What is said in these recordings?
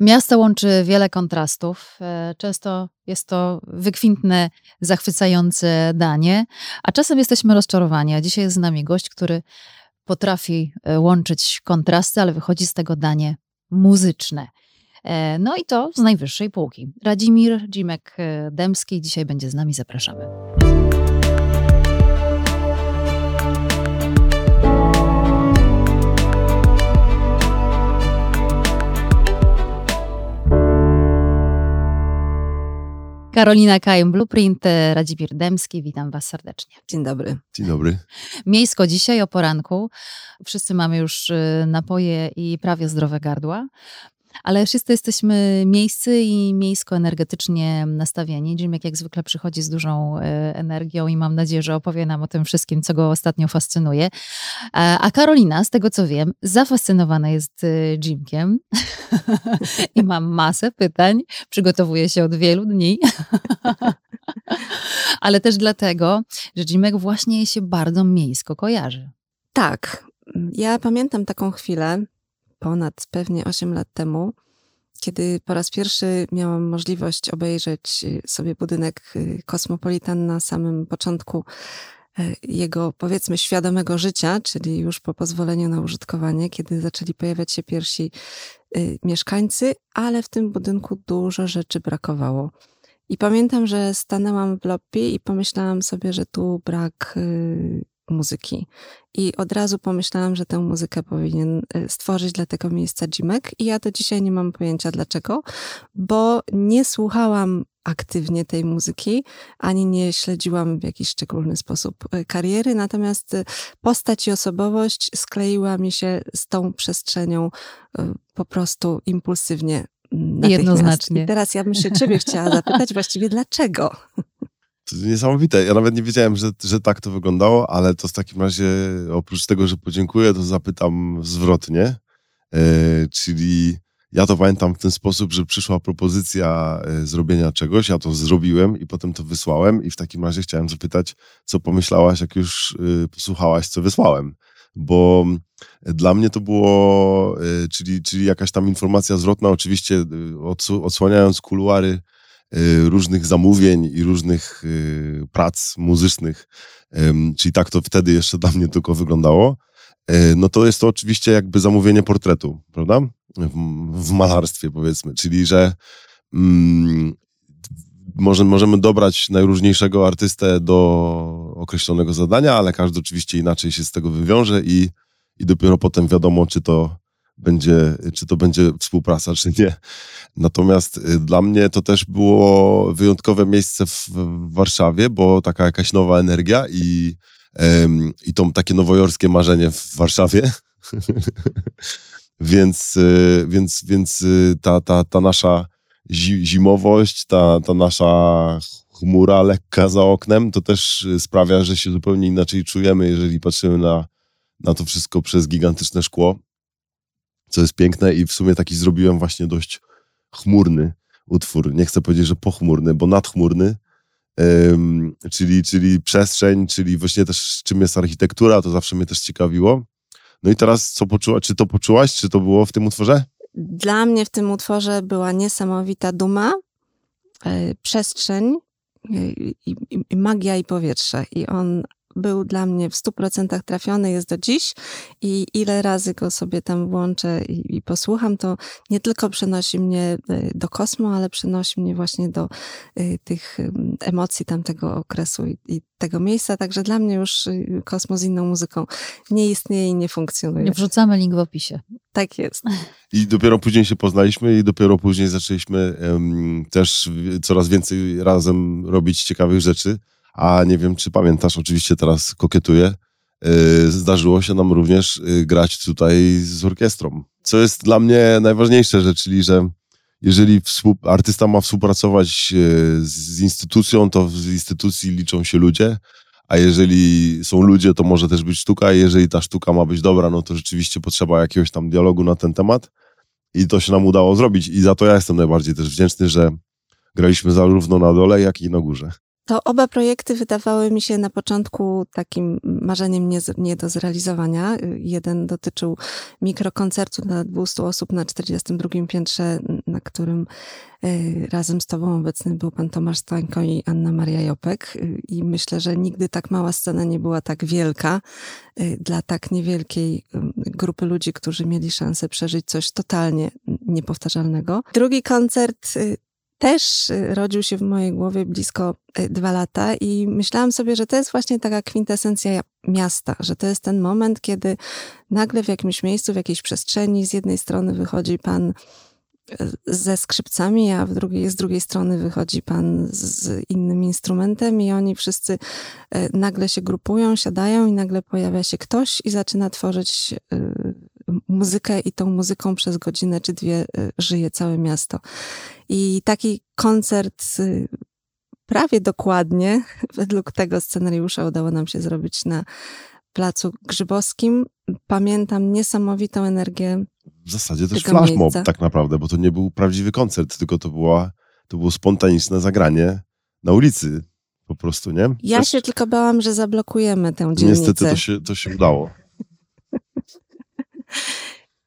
Miasto łączy wiele kontrastów. E, często jest to wykwintne, zachwycające danie, a czasem jesteśmy rozczarowani. A dzisiaj jest z nami gość, który potrafi e, łączyć kontrasty, ale wychodzi z tego danie muzyczne. E, no i to z najwyższej półki. Radzimir Dzimek-Dębski dzisiaj będzie z nami. Zapraszamy. Karolina Kajem, Blueprint, Radzibir Dębski, witam Was serdecznie. Dzień dobry. Dzień dobry. Miejsko dzisiaj o poranku. Wszyscy mamy już y, napoje i prawie zdrowe gardła. Ale wszyscy jesteśmy miejscy i miejsko-energetycznie nastawieni. Dzimek jak zwykle przychodzi z dużą e, energią i mam nadzieję, że opowie nam o tym wszystkim, co go ostatnio fascynuje. A Karolina, z tego co wiem, zafascynowana jest e, Jimkiem i mam masę pytań. Przygotowuje się od wielu dni. Ale też dlatego, że Jimek właśnie się bardzo miejsko kojarzy. Tak. Ja pamiętam taką chwilę, ponad pewnie 8 lat temu, kiedy po raz pierwszy miałam możliwość obejrzeć y, sobie budynek Kosmopolitan y, na samym początku y, jego, powiedzmy, świadomego życia, czyli już po pozwoleniu na użytkowanie, kiedy zaczęli pojawiać się pierwsi mieszkańcy, ale w tym budynku dużo rzeczy brakowało. I pamiętam, że stanęłam w lobby i pomyślałam sobie, że tu brak muzyki. I od razu pomyślałam, że tę muzykę powinien y, stworzyć dla tego miejsca Jimek. I ja do dzisiaj nie mam pojęcia dlaczego, bo nie słuchałam aktywnie tej muzyki, ani nie śledziłam w jakiś szczególny sposób y, kariery, natomiast y, postać i osobowość skleiła mi się z tą przestrzenią po prostu impulsywnie. Jednoznacznie. I teraz ja bym się ciebie chciała zapytać właściwie dlaczego? To niesamowite. Ja nawet nie wiedziałem, że, że tak to wyglądało, ale to w takim razie oprócz tego, że podziękuję, to zapytam zwrotnie. E, czyli ja to pamiętam w ten sposób, że przyszła propozycja e, zrobienia czegoś, ja to zrobiłem i potem to wysłałem i w takim razie chciałem zapytać, co pomyślałaś, jak już e, posłuchałaś, co wysłałem. Bo dla mnie to było, e, czyli, czyli jakaś tam informacja zwrotna, oczywiście e, odsłaniając kuluary różnych zamówień i różnych y, prac muzycznych, czyli tak to wtedy jeszcze dla mnie tylko wyglądało, y, no to jest to oczywiście jakby zamówienie portretu, prawda? W, w malarstwie powiedzmy, czyli że mm, może, możemy dobrać najróżniejszego artystę do określonego zadania, ale każdy oczywiście inaczej się z tego wywiąże i, i dopiero potem wiadomo, czy to będzie, czy to będzie współpraca, czy nie. Natomiast y, dla mnie to też było wyjątkowe miejsce w, Warszawie, bo taka jakaś nowa energia i, i to takie nowojorskie marzenie w Warszawie. więc, y, więc, więc y, ta, ta, ta nasza zimowość, ta, ta nasza chmura lekka za oknem, to też sprawia, że się zupełnie inaczej czujemy, jeżeli patrzymy na, na to wszystko przez gigantyczne szkło co jest piękne i w sumie taki zrobiłem właśnie dość chmurny utwór. Nie chcę powiedzieć, że pochmurny, bo nadchmurny, czyli, czyli przestrzeń, czyli właśnie też czym jest architektura, to zawsze mnie też ciekawiło. No i teraz co poczułaś, czy to poczułaś, czy to było w tym utworze? Dla mnie w tym utworze była niesamowita duma, e, przestrzeń, i, i, i, magia i powietrze. I on był dla mnie w 100% trafiony, jest do dziś i ile razy go sobie tam włączę i, i, posłucham, to nie tylko przenosi mnie e, do kosmo, ale przenosi mnie właśnie do y, tych emocji tamtego okresu i, i, tego miejsca. Także dla mnie już y, kosmo z inną muzyką nie istnieje i nie funkcjonuje. Nie wrzucamy link w opisie. Tak jest. I dopiero później się poznaliśmy i dopiero później zaczęliśmy um, też coraz więcej razem robić ciekawych rzeczy a nie wiem, czy pamiętasz, oczywiście teraz kokietuję, y, zdarzyło się nam również y, grać tutaj z orkiestrą. Co jest dla mnie najważniejsze, czyli że jeżeli artysta ma współpracować y, z instytucją, to w instytucji liczą się ludzie, a jeżeli są ludzie, to może też być sztuka, a jeżeli ta sztuka ma być dobra, no to rzeczywiście potrzeba jakiegoś tam dialogu na ten temat i to się nam udało zrobić i za to ja jestem najbardziej też wdzięczny, że graliśmy zarówno na dole, jak i na górze to oba projekty wydawały mi się na początku takim marzeniem nie, nie do zrealizowania. Jeden dotyczył mikrokoncertu dla 200 osób na 42 piętrze na którym y, razem z tobą obecny był pan Tomasz Stańko i Anna Maria Jopek. Y, I myślę, że nigdy tak mała scena nie była tak wielka dla tak niewielkiej grupy ludzi, którzy mieli szansę przeżyć coś totalnie niepowtarzalnego. Drugi koncert też y, rodził się w mojej głowie blisko y, dwa lata i myślałam sobie, że to jest właśnie taka kwintesencja miasta, że to jest ten moment, kiedy nagle w jakimś miejscu, w jakiejś przestrzeni z jednej strony wychodzi pan y, ze skrzypcami, a drugiej, z drugiej strony wychodzi pan z innym instrumentem i oni wszyscy nagle się grupują, siadają i nagle pojawia się ktoś i zaczyna tworzyć muzykę i tą muzyką przez godzinę czy dwie y, żyje całe miasto. I taki koncert y, prawie dokładnie według tego scenariusza udało nam się zrobić na Placu Grzybowskim. Pamiętam niesamowitą energię. W zasadzie też flash mob tak naprawdę, bo to nie był prawdziwy koncert, tylko to, była, to było spontaniczne zagranie na ulicy po prostu, nie? Ja się tylko bałam, że zablokujemy tę dzielnicę. Niestety to się, to się udało.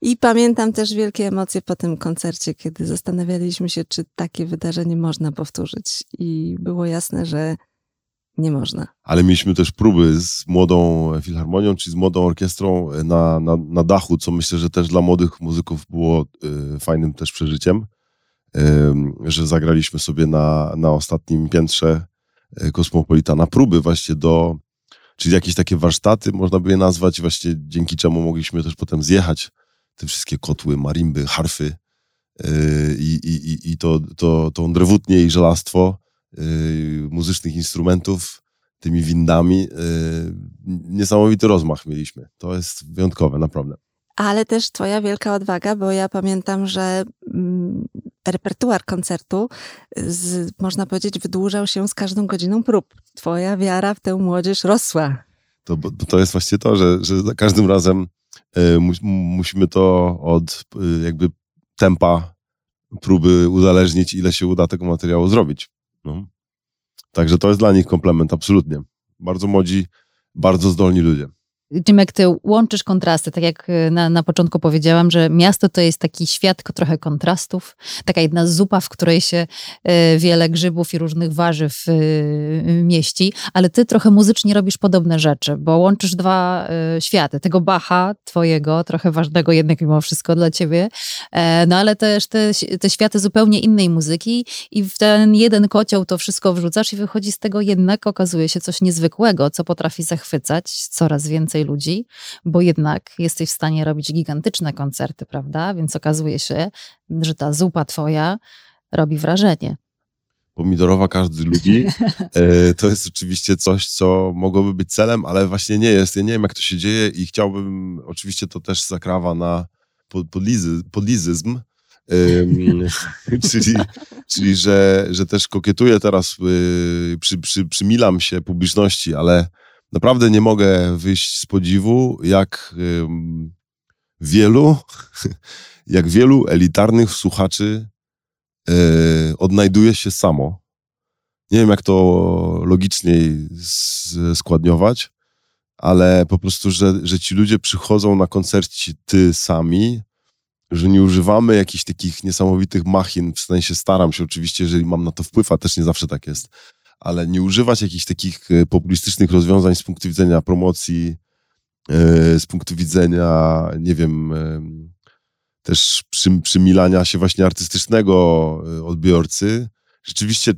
I pamiętam też wielkie emocje po tym koncercie, kiedy zastanawialiśmy się, czy takie wydarzenie można powtórzyć. I było jasne, że nie można. Ale mieliśmy też próby z młodą filharmonią, czy z młodą orkiestrą na, na, na dachu, co myślę, że też dla młodych muzyków było y, fajnym też przeżyciem, y, że zagraliśmy sobie na, na ostatnim piętrze y, Kosmopolitana próby właśnie do, czyli jakieś takie warsztaty, można by je nazwać, właśnie dzięki czemu mogliśmy też potem zjechać te wszystkie kotły, marimby, harfy yy, i, i, i to, to, to drewutnie i żelastwo yy, muzycznych instrumentów, tymi windami. Yy, niesamowity rozmach mieliśmy. To jest wyjątkowe, naprawdę. Ale też twoja wielka odwaga, bo ja pamiętam, że mm, repertuar koncertu, z, można powiedzieć, wydłużał się z każdą godziną prób. Twoja wiara w tę młodzież rosła. To, to jest właśnie to, że, że za każdym razem y, musimy to od y, jakby tempa próby uzależnić, ile się uda tego materiału zrobić. No. Także to jest dla nich komplement, absolutnie. Bardzo młodzi, bardzo zdolni ludzie. Jak ty łączysz kontrasty, tak jak y, na, na początku powiedziałam, że miasto to jest taki świat trochę kontrastów, taka jedna zupa, w której się y, wiele grzybów i różnych warzyw y, mieści, ale ty trochę muzycznie robisz podobne rzeczy, bo łączysz dwa światy, tego Bacha twojego, trochę ważnego jednak mimo wszystko dla ciebie, e, no ale też te, te światy zupełnie innej muzyki i w ten jeden kocioł to wszystko wrzucasz i wychodzi z tego jednak okazuje się coś niezwykłego, co potrafi zachwycać coraz więcej ludzi, bo jednak jesteś w stanie robić gigantyczne koncerty, prawda? Więc okazuje się, że ta zupa twoja robi wrażenie. Pomidorowa każdy lubi. E, to jest oczywiście coś, co mogłoby być celem, ale właśnie nie jest. Ja nie wiem, jak to się dzieje i chciałbym, oczywiście to też zakrawa na podlizy, podlizyzm, czyli, czyli że, że też kokietuję teraz, y, przy, przy, przymilam się publiczności, ale naprawdę nie mogę wyjść z podziwu, jak wielu, jak wielu elitarnych słuchaczy e, odnajduje się samo. Nie wiem, jak to logiczniej składniować, ale po prostu, że, że ci ludzie przychodzą na koncerci ty sami, że nie używamy jakichś takich niesamowitych machin, w sensie staram się oczywiście, jeżeli mam na to wpływ, a też nie zawsze tak jest, ale nie używać jakichś takich e, populistycznych rozwiązań z punktu widzenia promocji, e, z punktu widzenia, nie wiem, e, też przy, przymilania się właśnie artystycznego odbiorcy. Rzeczywiście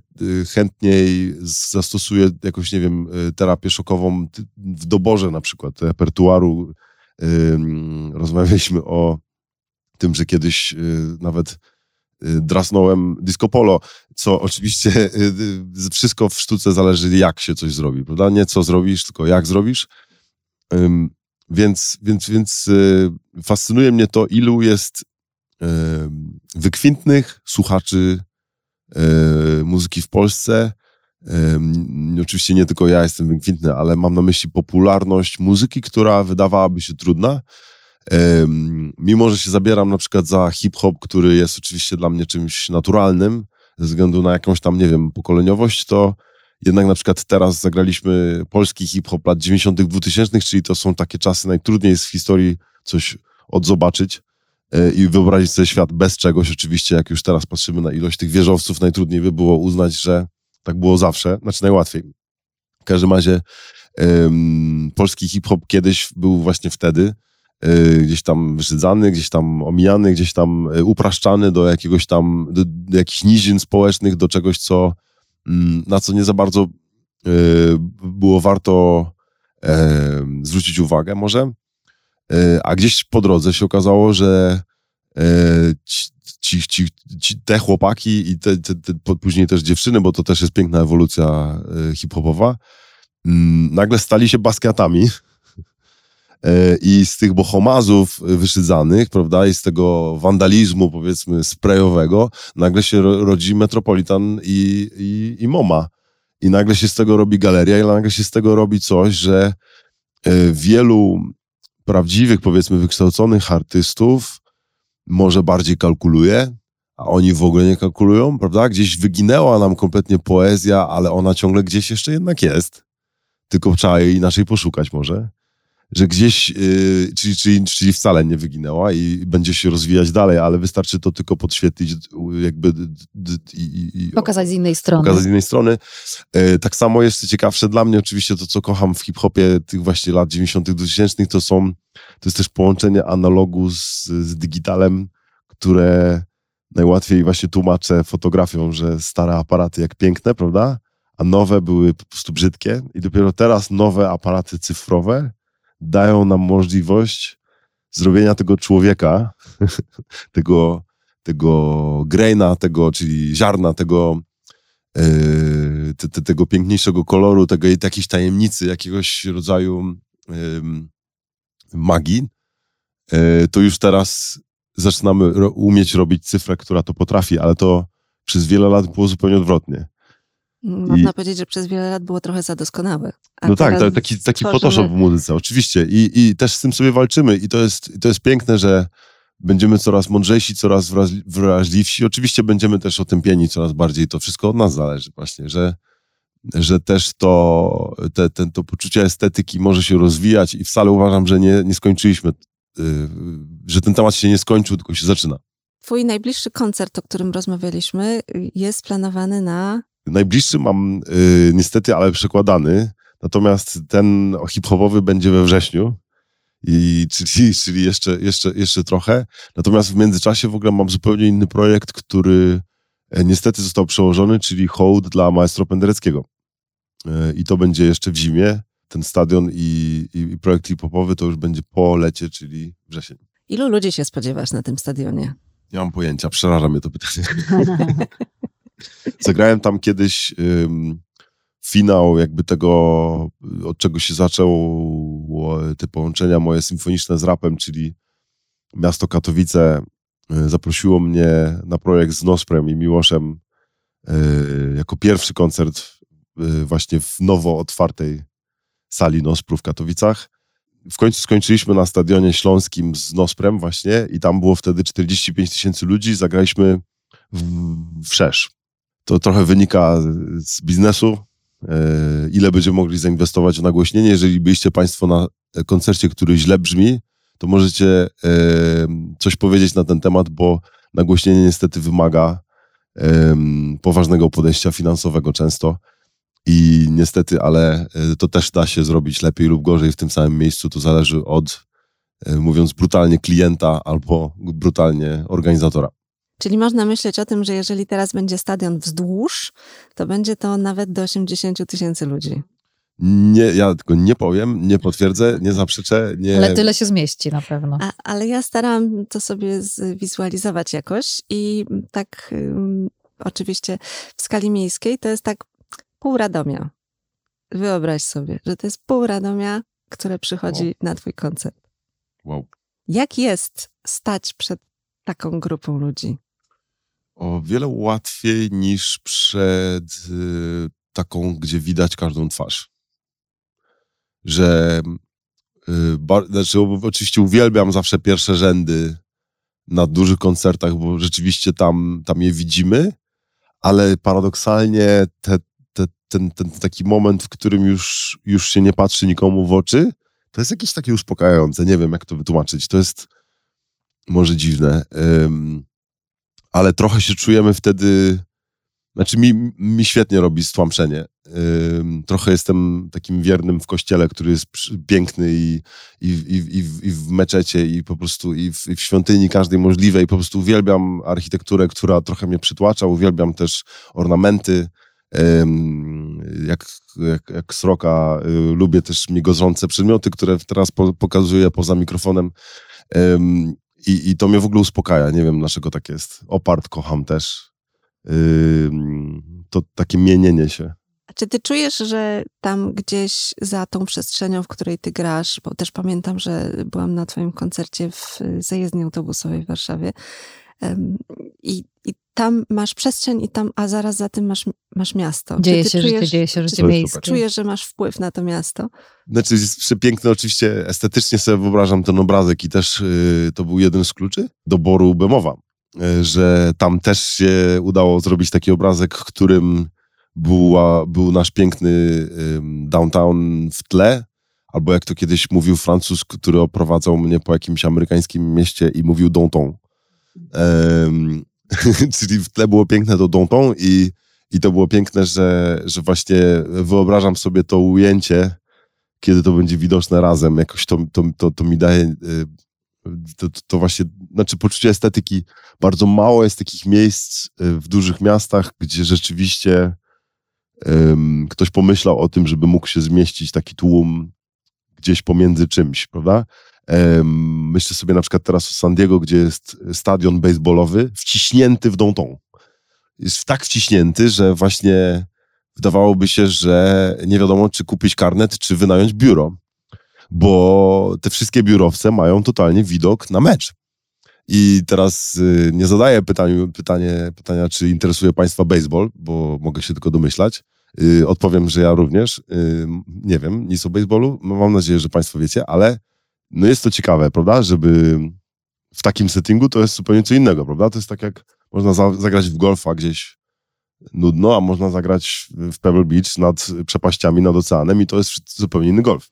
chętniej zastosuję jakąś, nie wiem, terapię szokową w doborze na przykład repertuaru. Rozmawialiśmy o tym, że kiedyś nawet drasnąłem disco polo, co oczywiście y, y, wszystko w sztuce zależy jak się coś zrobi, prawda? Nie co zrobisz, tylko jak zrobisz. Więc, więc, więc fascynuje mnie to, ilu jest wykwintnych słuchaczy muzyki w Polsce. Oczywiście nie tylko ja jestem wykwintny, ale mam na myśli popularność muzyki, która wydawałaby się trudna, Mimo, że się zabieram na przykład za hip-hop, który jest oczywiście dla mnie czymś naturalnym, ze względu na jakąś tam, nie wiem, pokoleniowość, to jednak na przykład teraz zagraliśmy polski hip-hop lat 90., 2000, czyli to są takie czasy, najtrudniej jest w historii coś odzobaczyć. e, i wyobrazić sobie świat bez czegoś. Oczywiście, jak już teraz patrzymy na ilość tych wieżowców, najtrudniej by było uznać, że tak było zawsze, znaczy najłatwiej. W każdym razie um, polski hip-hop kiedyś był właśnie wtedy, gdzieś tam wyszydzany, gdzieś tam omijany, gdzieś tam y, upraszczany do jakiegoś tam, do, do jakichś nizin społecznych, do czegoś, co, mm, na co nie za bardzo y, było warto zwrócić uwagę może. A gdzieś po drodze się okazało, że ci, ci, ci, te chłopaki i te, te, te, później też dziewczyny, bo to też jest piękna ewolucja hip-hopowa, mm, nagle stali się baskiatami E, i z tych bohomazów wyszydzanych, prawda, i z tego wandalizmu, powiedzmy, sprayowego, nagle się rodzi Metropolitan i, i, i MoMA. I nagle się z tego robi galeria, i nagle się z tego robi coś, że e, wielu prawdziwych, powiedzmy, wykształconych artystów może bardziej kalkuluje, a oni w ogóle nie kalkulują, prawda? Gdzieś wyginęła nam kompletnie poezja, ale ona ciągle gdzieś jeszcze jednak jest. Tylko trzeba jej inaczej poszukać może że gdzieś, yy, czyli, czyli, czyli wcale nie wyginęła i będzie się rozwijać dalej, ale wystarczy to tylko podświetlić, jakby i, i, pokazać z innej strony. Pokazać z innej strony. Yy, tak samo jest ciekawsze dla mnie oczywiście to, co kocham w hip-hopie tych właśnie lat 90 2000 to są, to jest też połączenie analogu z, z digitalem, które najłatwiej właśnie tłumaczę fotografią, że stare aparaty jak piękne, prawda? A nowe były po prostu brzydkie i dopiero teraz nowe aparaty cyfrowe dają nam możliwość zrobienia tego człowieka, tego, tego graina, tego, czyli ziarna, tego, yy, te, te, tego piękniejszego koloru, tego jakiejś tajemnicy, jakiegoś rodzaju yy, magii, yy, to już teraz zaczynamy ro umieć robić cyfrę, która to potrafi, ale to przez wiele lat było zupełnie odwrotnie. Można I... powiedzieć, że przez wiele lat było trochę za doskonałe. No tak, taki, taki tworzymy... Photoshop w muzyce, oczywiście. I, I też z tym sobie walczymy. I to jest, to jest piękne, że będziemy coraz mądrzejsi, coraz wrażliwsi. Oczywiście będziemy też otępieni coraz bardziej. To wszystko od nas zależy właśnie, że, że też to, te, ten, to poczucie estetyki może się rozwijać i wcale uważam, że nie, nie skończyliśmy, yy, że ten temat się nie skończył, tylko się zaczyna. Twój najbliższy koncert, o którym rozmawialiśmy, jest planowany na Najbliższy mam y, niestety, ale przekładany. Natomiast ten hip-hopowy będzie we wrześniu. I, czyli, czyli jeszcze, jeszcze, jeszcze trochę. Natomiast w międzyczasie w ogóle mam zupełnie inny projekt, który e, niestety został przełożony, czyli hołd dla maestro Pendereckiego. E, I to będzie jeszcze w zimie. Ten stadion i, i projekt hip-hopowy to już będzie po lecie, czyli wrzesień. Ilu ludzi się spodziewasz na tym stadionie? Nie mam pojęcia, przeraża mnie to pytanie. Zagrałem tam kiedyś ym, finał jakby tego, od czego się zaczęło te połączenia moje symfoniczne z rapem, czyli miasto Katowice y, zaprosiło mnie na projekt z Nosprem i Miłoszem y, jako pierwszy koncert y, właśnie w nowo otwartej sali Nospru w Katowicach. W końcu skończyliśmy na stadionie śląskim z Nosprem właśnie i tam było wtedy 45 tysięcy ludzi. Zagraliśmy w, w Szesz to trochę wynika z biznesu, e, ile będziemy mogli zainwestować w nagłośnienie. Jeżeli byliście Państwo na koncercie, który źle brzmi, to możecie e, coś powiedzieć na ten temat, bo nagłośnienie niestety wymaga poważnego podejścia finansowego często. I niestety, ale e, to też da się zrobić lepiej lub gorzej w tym samym miejscu. To zależy od, mówiąc brutalnie, klienta albo brutalnie organizatora. Czyli można myśleć o tym, że jeżeli teraz będzie stadion wzdłuż, to będzie to nawet do 80 tysięcy ludzi. Nie, ja tylko nie powiem, nie potwierdzę, nie zaprzeczę. Nie... Ale tyle się zmieści na pewno. A, ale ja staram to sobie zwizualizować jakoś i tak um, oczywiście w skali miejskiej to jest tak pół Radomia. Wyobraź sobie, że to jest pół Radomia, które przychodzi wow. na twój koncert. Wow. Jak jest stać przed taką grupą ludzi? O wiele łatwiej niż przed y, taką, gdzie widać każdą twarz. Że y, znaczy, oczywiście uwielbiam zawsze pierwsze rzędy na dużych koncertach, bo rzeczywiście tam, tam je widzimy, ale paradoksalnie te, te, ten, ten taki moment, w którym już, już się nie patrzy nikomu w oczy, to jest jakieś takie uspokajające. Nie wiem, jak to wytłumaczyć. To jest może dziwne, ale trochę się czujemy wtedy, znaczy mi, mi świetnie robi stłamszenie. Trochę jestem takim wiernym w kościele, który jest piękny i, i, i, i w meczecie, i po prostu i w, i w świątyni każdej możliwej. Po prostu uwielbiam architekturę, która trochę mnie przytłacza. Uwielbiam też ornamenty. Jak, jak, jak sroka, y, lubię też migozące przedmioty, które teraz po, pokazuję poza mikrofonem. I, I to mnie w ogóle uspokaja. Nie wiem, dlaczego tak jest. Opart kocham też. To takie mienienie się. A czy ty czujesz, że tam gdzieś za tą przestrzenią, w której ty grasz, bo też pamiętam, że byłam na twoim koncercie w zajezdni autobusowej w Warszawie, i, I tam masz przestrzeń i tam, a zaraz za tym masz, masz miasto. Dzieje się czujesz, życie, dzieje się życie miejskie. Czujesz, że masz wpływ na to miasto? Znaczy jest przepiękne, oczywiście estetycznie sobie wyobrażam ten obrazek i też y, to był jeden z kluczy doboru Bemowa, y, że tam też się udało zrobić taki obrazek, którym była, był nasz piękny y, downtown w tle, albo jak to kiedyś mówił Francuz, który oprowadzał mnie po jakimś amerykańskim mieście i mówił Danton. Czyli w tle było piękne to Danton i, i to było piękne, że, że właśnie wyobrażam sobie to ujęcie, kiedy to będzie widoczne razem. Jakoś to, to, to, to mi daje to, to, właśnie, znaczy poczucie estetyki. Bardzo mało jest takich miejsc y, w dużych miastach, gdzie rzeczywiście um, ktoś pomyślał o tym, żeby mógł się zmieścić taki tłum gdzieś pomiędzy czymś, prawda? Myślę sobie na przykład teraz o San Diego, gdzie jest stadion baseballowy wciśnięty w Downtown. Jest tak wciśnięty, że właśnie wydawałoby się, że nie wiadomo, czy kupić karnet, czy wynająć biuro. Bo te wszystkie biurowce mają totalnie widok na mecz. I teraz y, nie zadaję pytaniu, pytanie, pytania, czy interesuje Państwa baseball, bo mogę się tylko domyślać. Y, odpowiem, że ja również. Nie wiem nic o baseballu. Mam nadzieję, że Państwo wiecie, ale no jest to ciekawe, prawda, żeby w takim settingu to jest zupełnie co innego, prawda? To jest tak jak można za, zagrać w golfa gdzieś nudno, a można zagrać w Pebble Beach nad przepaściami, nad oceanem i to jest zupełnie inny golf.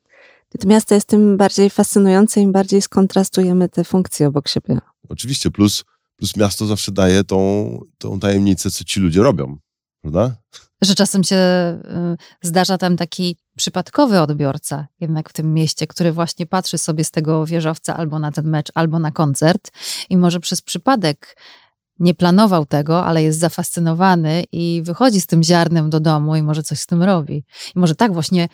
To miasto jest tym bardziej fascynujące, im bardziej skontrastujemy te funkcje obok siebie. Oczywiście, plus, plus miasto zawsze daje tą, tą tajemnicę, co ci ludzie robią, prawda? Że czasem się y, zdarza tam taki przypadkowy odbiorca jednak w tym mieście, który właśnie patrzy sobie z tego wieżowca albo na ten mecz, albo na koncert i może przez przypadek nie planował tego, ale jest zafascynowany i wychodzi z tym ziarnem do domu i może coś z tym robi. I może tak właśnie,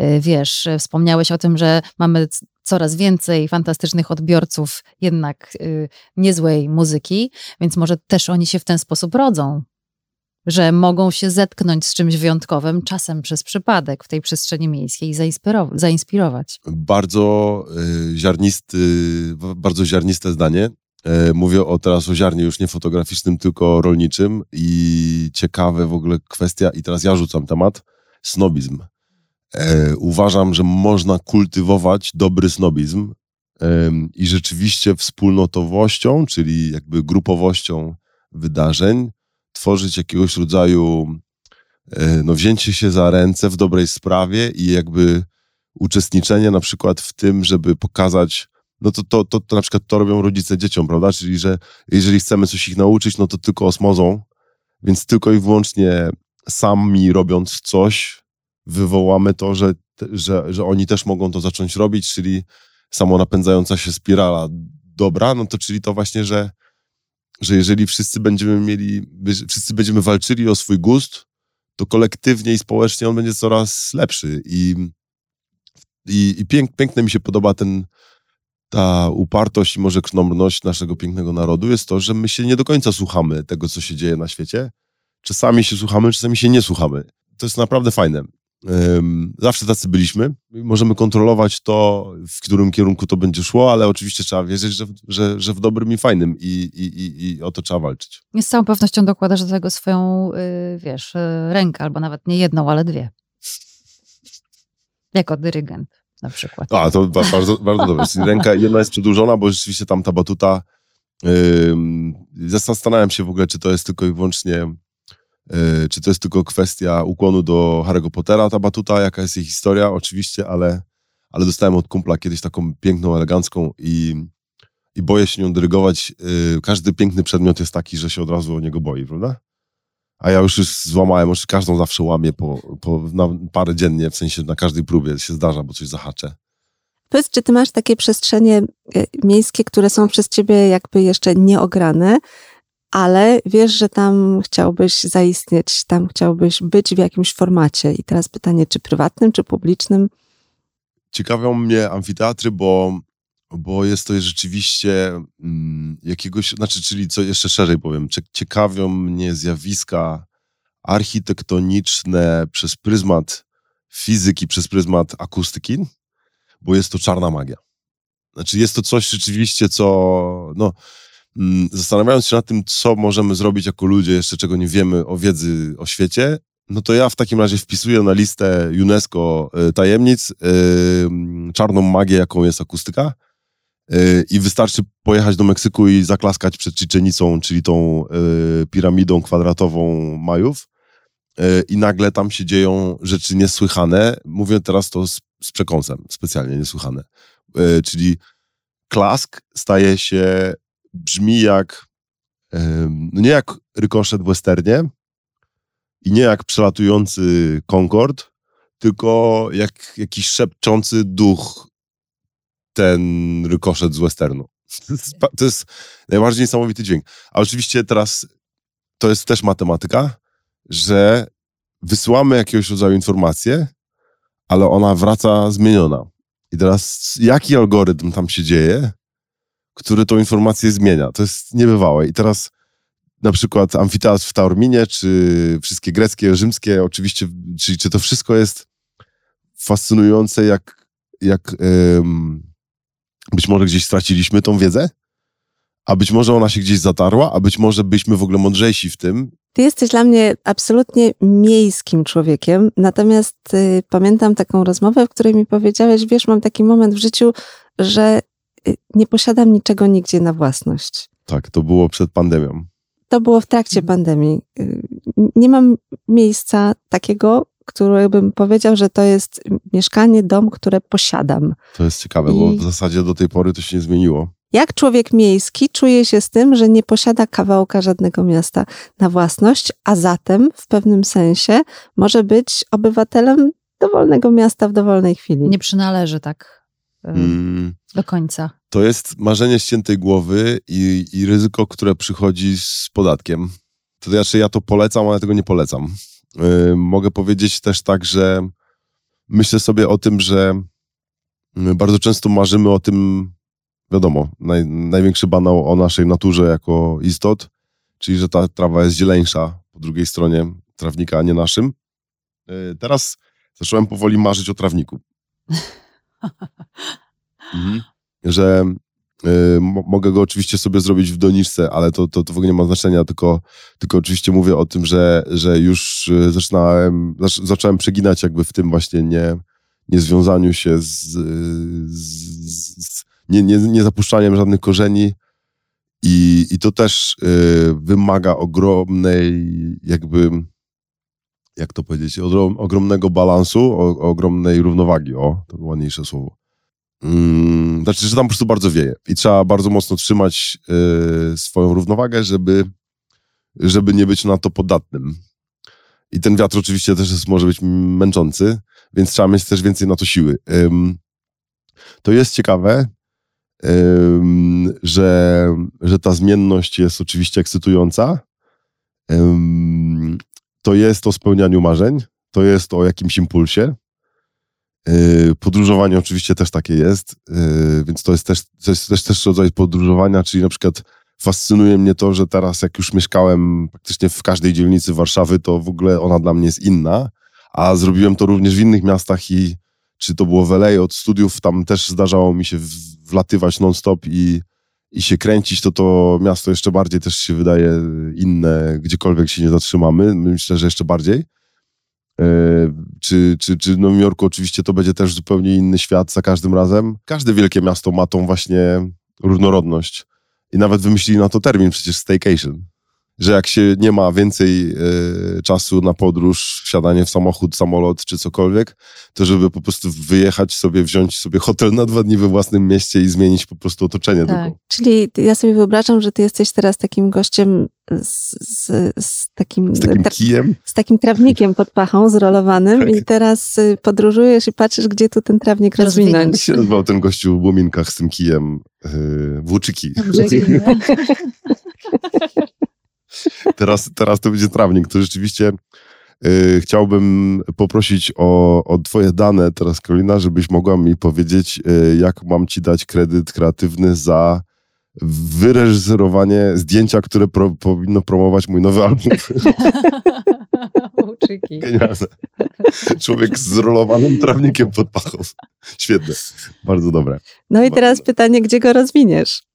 y, wiesz, wspomniałeś o tym, że mamy coraz więcej fantastycznych odbiorców jednak y, niezłej muzyki, więc może też oni się w ten sposób rodzą że mogą się zetknąć z czymś wyjątkowym, czasem przez przypadek w tej przestrzeni miejskiej i zainspirować. Bardzo y, ziarnisty, bardzo ziarniste zdanie. E, mówię o teraz o ziarnie już nie fotograficznym, tylko rolniczym i ciekawe w ogóle kwestia, i teraz ja rzucam temat, snobizm. E, uważam, że można kultywować dobry snobizm i rzeczywiście wspólnotowością, czyli jakby grupowością wydarzeń, tworzyć jakiegoś rodzaju e, no, wzięcie się za ręce w dobrej sprawie i jakby uczestniczenie na przykład w tym, żeby pokazać, no to, to, to, to na przykład to robią rodzice dzieciom, prawda? Czyli, że jeżeli chcemy coś ich nauczyć, no to tylko osmozą, więc tylko i wyłącznie sami robiąc coś, wywołamy to, że, że, że oni też mogą to zacząć robić, czyli samonapędzająca się spirala dobra, no to czyli to właśnie, że że jeżeli wszyscy będziemy mieli, wszyscy będziemy walczyli o swój gust, to kolektywnie i społecznie on będzie coraz lepszy. I, i, i pięk, piękne mi się podoba ten, ta upartość i może knomrność naszego pięknego narodu jest to, że my się nie do końca słuchamy tego, co się dzieje na świecie. Czasami się słuchamy, czasami się nie słuchamy. To jest naprawdę fajne. Zawsze tacy byliśmy. Możemy kontrolować to, w którym kierunku to będzie szło, ale oczywiście trzeba wierzyć, że, że, że w dobrym i fajnym i, i, i, i o to trzeba walczyć. Z całą pewnością dokładasz do tego swoją, y, wiesz, y, rękę, albo nawet nie jedną, ale dwie. Jako dyrygent na przykład. A, to bardzo, bardzo dobrze. Ręka jedna jest przedłużona, bo rzeczywiście tam ta batuta Yy, zastanawiam się w ogóle, czy to jest tylko i wyłącznie czy to jest tylko kwestia ukłonu do Harry'ego Pottera, ta batuta, jaka jest jej historia, oczywiście, ale, ale dostałem od kumpla kiedyś taką piękną, elegancką i, i boję się nią dyrygować. Yy, każdy piękny przedmiot jest taki, że się od razu o niego boi, prawda? A ja już, już złamałem, już każdą zawsze łamię po, po, na parę dziennie, w sensie na każdej próbie się zdarza, bo coś zahaczę. Powiedz, czy ty masz takie przestrzenie e, miejskie, które są przez ciebie jakby jeszcze nieograne, ale wiesz, że tam chciałbyś zaistnieć, tam chciałbyś być w jakimś formacie. I teraz pytanie, czy prywatnym, czy publicznym? Ciekawią mnie amfiteatry, bo, bo jest to rzeczywiście mm, jakiegoś, znaczy, czyli co jeszcze szerzej powiem, ciekawią mnie zjawiska architektoniczne przez pryzmat fizyki, przez pryzmat akustyki, bo jest to czarna magia. Znaczy jest to coś rzeczywiście, co no, zastanawiając się nad tym, co możemy zrobić jako ludzie, jeszcze czego nie wiemy o wiedzy o świecie, no to ja w takim razie wpisuję na listę UNESCO y, tajemnic yy, czarną magię, jaką jest akustyka. Yy, I wystarczy pojechać do Meksyku i zaklaskać przed Czyczenicą, czyli tą piramidą kwadratową Majów. I nagle tam się dzieją rzeczy niesłychane. Mówię teraz to z, z przekąsem, specjalnie niesłychane. Czyli klask staje się, brzmi jak, no nie jak rykoszet w westernie, i nie jak przelatujący Concorde, tylko jak jakiś szepczący duch ten rykoszet z westernu. To jest najbardziej niesamowity dźwięk. A oczywiście teraz to jest też matematyka, że wysyłamy jakiegoś rodzaju informację, ale ona wraca zmieniona. I teraz jaki algorytm tam się dzieje, który tą informację zmienia? To jest niebywałe. I teraz na przykład amfiteatr w Taorminie, czy wszystkie greckie, rzymskie, oczywiście, czyli czy to wszystko jest fascynujące, jak, jak ym, być może gdzieś straciliśmy tą wiedzę, a być może ona się gdzieś zatarła, a być może byliśmy w ogóle mądrzejsi w tym. Ty jesteś dla mnie absolutnie miejskim człowiekiem, natomiast y, pamiętam taką rozmowę, w której mi powiedziałeś, wiesz, mam taki moment w życiu, że nie posiadam niczego nigdzie na własność. Tak, to było przed pandemią. To było w trakcie mhm. pandemii. Y, nie mam miejsca takiego, które bym powiedział, że to jest mieszkanie, dom, które posiadam. To jest ciekawe, I... bo w zasadzie do tej pory to się nie zmieniło. Jak człowiek miejski czuje się z tym, że nie posiada kawałka żadnego miasta na własność, a zatem w pewnym sensie może być obywatelem dowolnego miasta w dowolnej chwili? Nie przynależy tak mm. Do końca. To jest marzenie ściętej głowy i, i ryzyko, które przychodzi z podatkiem. To znaczy ja to polecam, ale tego nie polecam. Yy, mogę powiedzieć też tak, że myślę sobie o tym, że bardzo często marzymy o tym, wiadomo, naj, największy banał o naszej naturze jako istot, czyli że ta trawa jest zieleńsza po drugiej stronie trawnika, a nie naszym. Yy, teraz zacząłem powoli marzyć o trawniku. mhm. że y, mogę go oczywiście sobie zrobić w doniczce, ale to, to, to w ogóle nie ma znaczenia, tylko, tylko oczywiście mówię o tym, że, że już y, zaczynałem, zacząłem przeginać jakby w tym właśnie nie, niezwiązaniu się z, z, z nie, nie, nie zapuszczaniem żadnych korzeni. I, i to też y, wymaga ogromnej jakby jak to powiedzieć, ogromnego balansu, ogromnej równowagi, o, to było ładniejsze słowo. Mm, znaczy, że tam po prostu bardzo wieje i trzeba bardzo mocno trzymać y, swoją równowagę, żeby, żeby nie być na to podatnym. I ten wiatr oczywiście też jest, może być męczący, więc trzeba mieć też więcej na to siły. Ym, to jest ciekawe, ym, że, że ta zmienność jest oczywiście ekscytująca. Ym, to jest o spełnianiu marzeń, to jest o jakimś impulsie. Yy, podróżowanie oczywiście też takie jest, yy, więc to jest też, to jest też, też rodzaj podróżowania, czyli na przykład fascynuje mnie to, że teraz jak już mieszkałem praktycznie w każdej dzielnicy Warszawy, to w ogóle ona dla mnie jest inna, a zrobiłem to również w innych miastach i czy to było w LA od studiów, tam też zdarzało mi się wlatywać non-stop i, i się kręcić, to to miasto jeszcze bardziej też się wydaje inne, gdziekolwiek się nie zatrzymamy, myślę, że jeszcze bardziej. E, czy, czy, czy w Nowym Jorku oczywiście to będzie też zupełnie inny świat za każdym razem. Każde wielkie miasto ma tą właśnie różnorodność. I nawet wymyślili na to termin przecież staycation. Że jak się nie ma więcej e, czasu na podróż, wsiadanie w samochód, samolot czy cokolwiek, to żeby po prostu wyjechać sobie, wziąć sobie hotel na dwa dni we własnym mieście i zmienić po prostu otoczenie. Tak. Tylko. Czyli ja sobie wyobrażam, że ty jesteś teraz takim gościem z, z, z takim, Z takim tra- kijem. z takim trawnikiem pod pachą zrolowanym Tak. i teraz y, podróżujesz i patrzysz, gdzie tu ten trawnik Rozwinąć. Jak rozwinąć. się nazywał ten gościu w Łominkach z tym kijem? Yy, włóczyki. Teraz, teraz to będzie trawnik. To rzeczywiście yy, chciałbym poprosić o, o twoje dane teraz, Karolina, żebyś mogła mi powiedzieć, yy, jak mam ci dać kredyt kreatywny za wyreżyserowanie zdjęcia, które pro, powinno promować mój nowy album. Genialne. Człowiek z zrolowanym trawnikiem pod pachą. Świetne. Bardzo dobre. No i teraz pytanie, gdzie go rozwiniesz?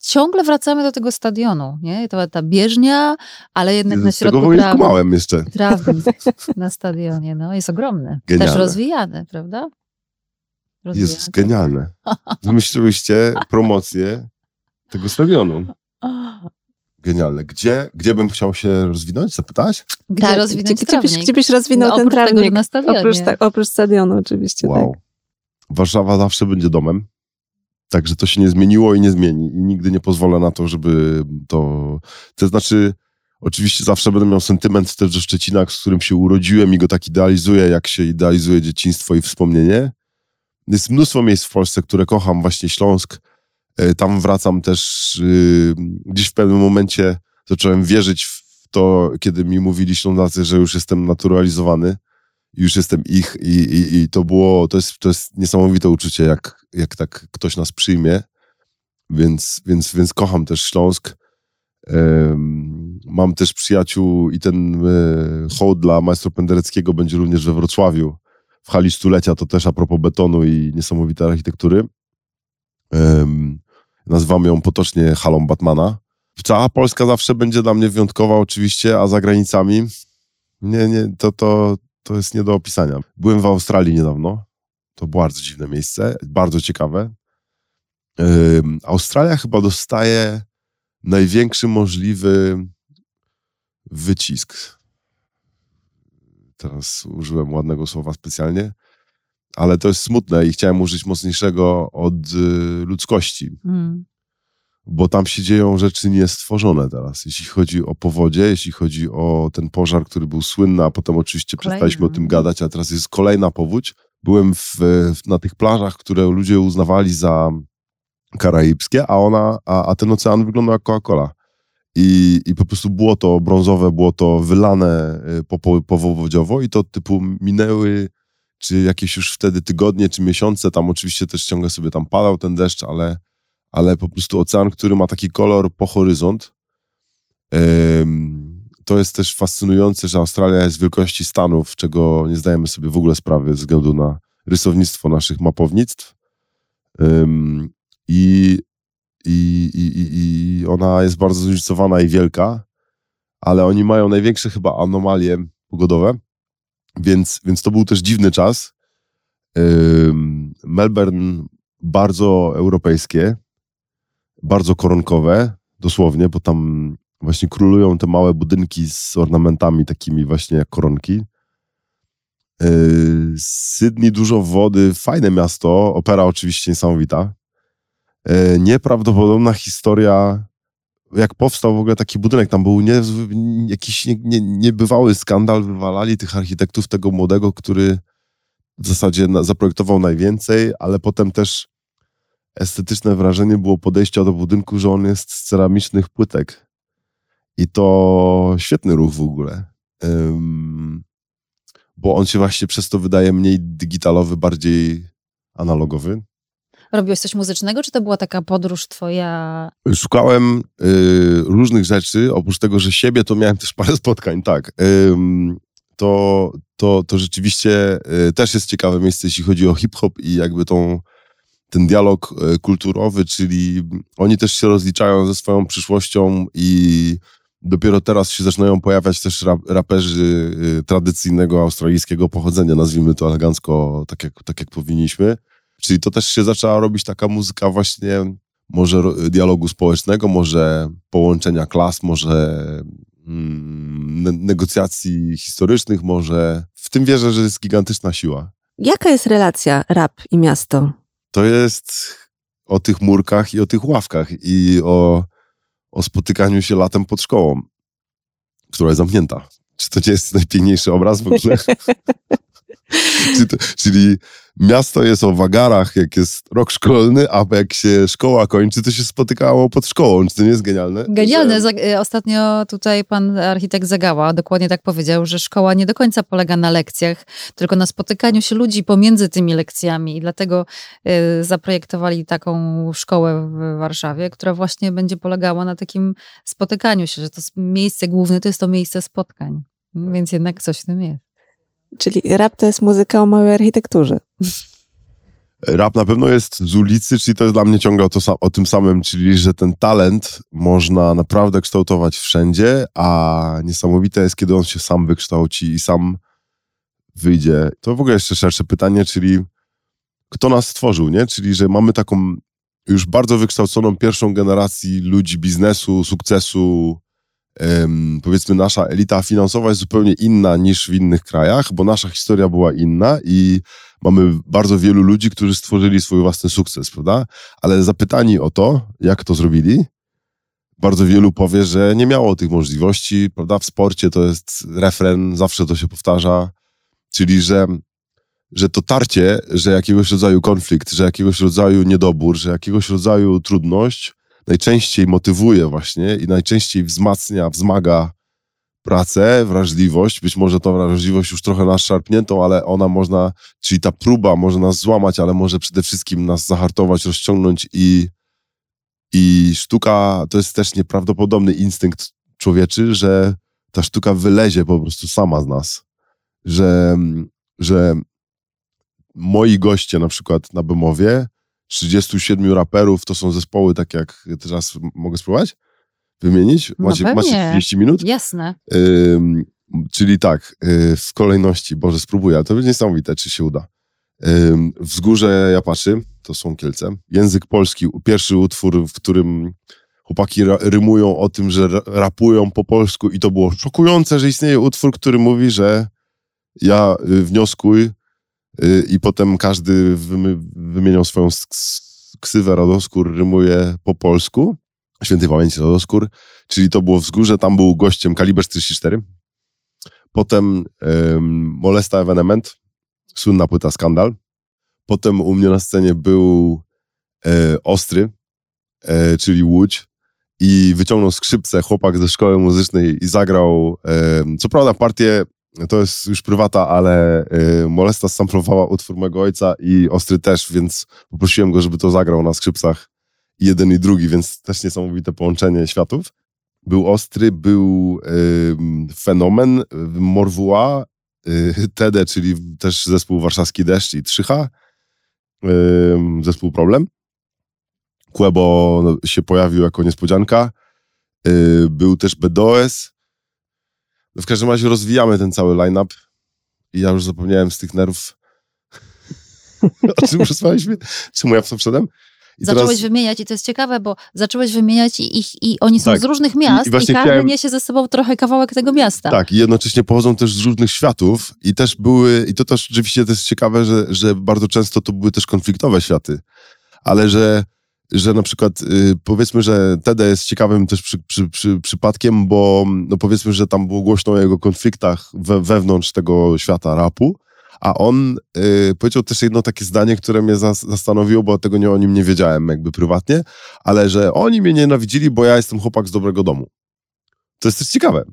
Ciągle wracamy do tego stadionu, nie? To ta bieżnia, ale jednak na tego środku nie trawy. skumałem jeszcze. Trawnik na stadionie, no jest ogromny. Genialne. Też rozwijany, prawda? Rozwijany. Jest genialne. Wymyśliłyście promocję tego stadionu. Genialne. Gdzie, gdzie bym chciał się rozwinąć? Zapytać? Gdzie Tak, rozwinąć gdzie, gdzie, byś, gdzie byś rozwinął No, ten oprócz tego, trawnik? na stadionie. oprócz, ta, oprócz stadionu oczywiście, Wow. tak. Warszawa zawsze będzie domem. Także to się nie zmieniło i nie zmieni. I nigdy nie pozwolę na to, żeby to... To znaczy, oczywiście zawsze będę miał sentyment też do Szczecina, z którym się urodziłem i go tak idealizuję, jak się idealizuje dzieciństwo i wspomnienie. Jest mnóstwo miejsc w Polsce, które kocham. Właśnie Śląsk. E, Tam wracam też yy, gdzieś w pewnym momencie zacząłem wierzyć w to, kiedy mi mówili Ślązacy, że już jestem naturalizowany już jestem ich i, i, i to było, to jest, to jest niesamowite uczucie, jak, jak tak ktoś nas przyjmie, więc, więc, więc kocham też Śląsk. Mam też przyjaciół i ten e, hołd dla maestro Pendereckiego będzie również we Wrocławiu, w hali stulecia, to też a propos betonu i niesamowitej architektury. Nazywam ją potocznie halą Batmana. Cała Polska zawsze będzie dla mnie wyjątkowa oczywiście, a za granicami nie, nie, to, to, to jest nie do opisania. Byłem w Australii niedawno. To bardzo dziwne miejsce, bardzo ciekawe. Ym, Australia chyba dostaje największy możliwy wycisk. Teraz użyłem ładnego słowa specjalnie, ale to jest smutne i chciałem użyć mocniejszego od y, ludzkości Mm. Bo tam się dzieją rzeczy niestworzone teraz. Jeśli chodzi o powodzie, jeśli chodzi o ten pożar, który był słynny, a potem oczywiście Kolejna. przestaliśmy o tym gadać, a teraz jest kolejna powódź. Byłem w, w, na tych plażach, które ludzie uznawali za karaibskie, a ona, a, a ten ocean wyglądał jak Coca-Cola. I, I po prostu było to brązowe, było to wylane y, po, po, powodziowo i to typu minęły czy jakieś już wtedy tygodnie, czy miesiące, tam oczywiście też ciągle sobie tam padał ten deszcz, ale ale po prostu ocean, który ma taki kolor po horyzont. To jest też fascynujące, że Australia jest wielkości Stanów, czego nie zdajemy sobie w ogóle sprawy ze względu na rysownictwo naszych mapownictw. I, i, i, i, ona jest bardzo zróżnicowana i wielka, ale oni mają największe chyba anomalie pogodowe, więc, więc to był też dziwny czas. Melbourne bardzo europejskie, bardzo koronkowe, dosłownie, bo tam właśnie królują te małe budynki z ornamentami takimi właśnie jak koronki. Yy, Sydney dużo wody, fajne miasto, opera oczywiście niesamowita. Yy, Nieprawdopodobna historia, jak powstał w ogóle taki budynek, tam był nie, jakiś nie, nie, niebywały skandal, wywalali tych architektów tego młodego, który w zasadzie na, zaprojektował najwięcej, ale potem też estetyczne wrażenie było podejścia do budynku, że on jest z ceramicznych płytek. I to świetny ruch w ogóle. Ym, bo on się właśnie przez to wydaje mniej digitalowy, bardziej analogowy. Robiłeś coś muzycznego, czy to była taka podróż twoja? Szukałem y, różnych rzeczy, oprócz tego, że siebie, to miałem też parę spotkań, tak. To, to, to rzeczywiście y, też jest ciekawe miejsce, jeśli chodzi o hip-hop i jakby tą, ten dialog y, kulturowy, czyli oni też się rozliczają ze swoją przyszłością i dopiero teraz się zaczynają pojawiać też rap, raperzy y, tradycyjnego australijskiego pochodzenia, nazwijmy to elegancko, tak jak, tak jak powinniśmy. Czyli to też się zaczęła robić taka muzyka właśnie może dialogu społecznego, może połączenia klas, może mm, negocjacji historycznych może. W tym wierzę, że jest gigantyczna siła. Jaka jest relacja rap i miasto? To jest o tych murkach i o tych ławkach i o, o spotykaniu się latem pod szkołą, która jest zamknięta. Czy to nie jest najpiękniejszy obraz w ogóle? czyli miasto jest o wagarach, jak jest rok szkolny, a jak się szkoła kończy, to się spotykało pod szkołą. Czy to nie jest genialne? Genialne. Że... Y, ostatnio tutaj pan architekt Zagała dokładnie tak powiedział, że szkoła nie do końca polega na lekcjach, tylko na spotykaniu się ludzi pomiędzy tymi lekcjami i dlatego y, zaprojektowali taką szkołę w Warszawie, która właśnie będzie polegała na takim spotykaniu się, że to miejsce główne to jest to miejsce spotkań. Więc jednak coś w tym jest. Czyli rap to jest muzyka o małej architekturze. Rap na pewno jest z ulicy, czyli to jest dla mnie ciągle o, to, o tym samym, czyli że ten talent można naprawdę kształtować wszędzie, a niesamowite jest, kiedy on się sam wykształci i sam wyjdzie. To w ogóle jeszcze szersze pytanie, czyli kto nas stworzył, nie? Czyli, że mamy taką już bardzo wykształconą pierwszą generacji ludzi biznesu, sukcesu, powiedzmy nasza elita finansowa jest zupełnie inna niż w innych krajach, bo nasza historia była inna i mamy bardzo wielu ludzi, którzy stworzyli swój własny sukces, prawda? Ale zapytani o to, jak to zrobili, bardzo wielu powie, że nie miało tych możliwości, prawda? W sporcie to jest refren, zawsze to się powtarza, czyli że, że to tarcie, że jakiegoś rodzaju konflikt, że jakiegoś rodzaju niedobór, że jakiegoś rodzaju trudność najczęściej motywuje właśnie i najczęściej wzmacnia, wzmaga pracę, wrażliwość. Być może tą wrażliwość już trochę nas szarpniętą, ale ona można, czyli ta próba może nas złamać, ale może przede wszystkim nas zahartować, rozciągnąć i, i sztuka to jest też nieprawdopodobny instynkt człowieczy, że ta sztuka wylezie po prostu sama z nas. Że, że moi goście na przykład na Bemowie 37 raperów, to są zespoły tak jak teraz mogę spróbować? Wymienić? No macie, macie 30 minut? Jasne. Ym, czyli tak, y, w kolejności, Boże spróbuję, ale to będzie niesamowite, czy się uda. Ym, wzgórze Japaczy, to są Kielce. Język polski, pierwszy utwór, w którym chłopaki rymują o tym, że rapują po polsku i to było szokujące, że istnieje utwór, który mówi, że ja y, wnioskuj, i potem każdy wymieniał swoją ksywę Radoskór, rymuje po polsku, świętej pamięci Radoskór, czyli to było wzgórze, tam był gościem Kaliber 44, potem Molesta Evenement, słynna płyta Skandal, potem u mnie na scenie był e, Ostry, e, czyli Łódź, i wyciągnął skrzypce chłopak ze szkoły muzycznej i zagrał, co prawda partię to jest już prywata, ale y, Molesta samplowała utwór mojego ojca i Ostry też, więc poprosiłem go, żeby to zagrał na skrzypcach jeden i drugi, więc też niesamowite połączenie światów. Był Ostry, był y, Fenomen, Morwua, y, Tede, czyli też zespół Warszawski Deszcz i Trzycha, y, zespół Problem. Quebo się pojawił jako niespodzianka. Y, był też BDOS, w każdym razie rozwijamy ten cały line-up i ja już zapomniałem z tych nerwów, o czym rozmawialiśmy, czemu ja wszedłem. I zacząłeś teraz... wymieniać i to jest ciekawe, bo zacząłeś wymieniać ich i, i oni są tak. z różnych miast i, i, i każdy chciałem... niesie ze sobą trochę kawałek tego miasta. Tak, i jednocześnie pochodzą też z różnych światów i też były, i to też oczywiście to jest ciekawe, że, że bardzo często to były też konfliktowe światy, ale że że na przykład y, powiedzmy, że Tede jest ciekawym też przy, przy, przy, przypadkiem, bo no powiedzmy, że tam było głośno o jego konfliktach we, wewnątrz tego świata rapu, a on y, powiedział też jedno takie zdanie, które mnie zas zastanowiło, bo tego nie, o nim nie wiedziałem jakby prywatnie, ale że oni mnie nienawidzili, bo ja jestem chłopak z dobrego domu. To jest też ciekawe.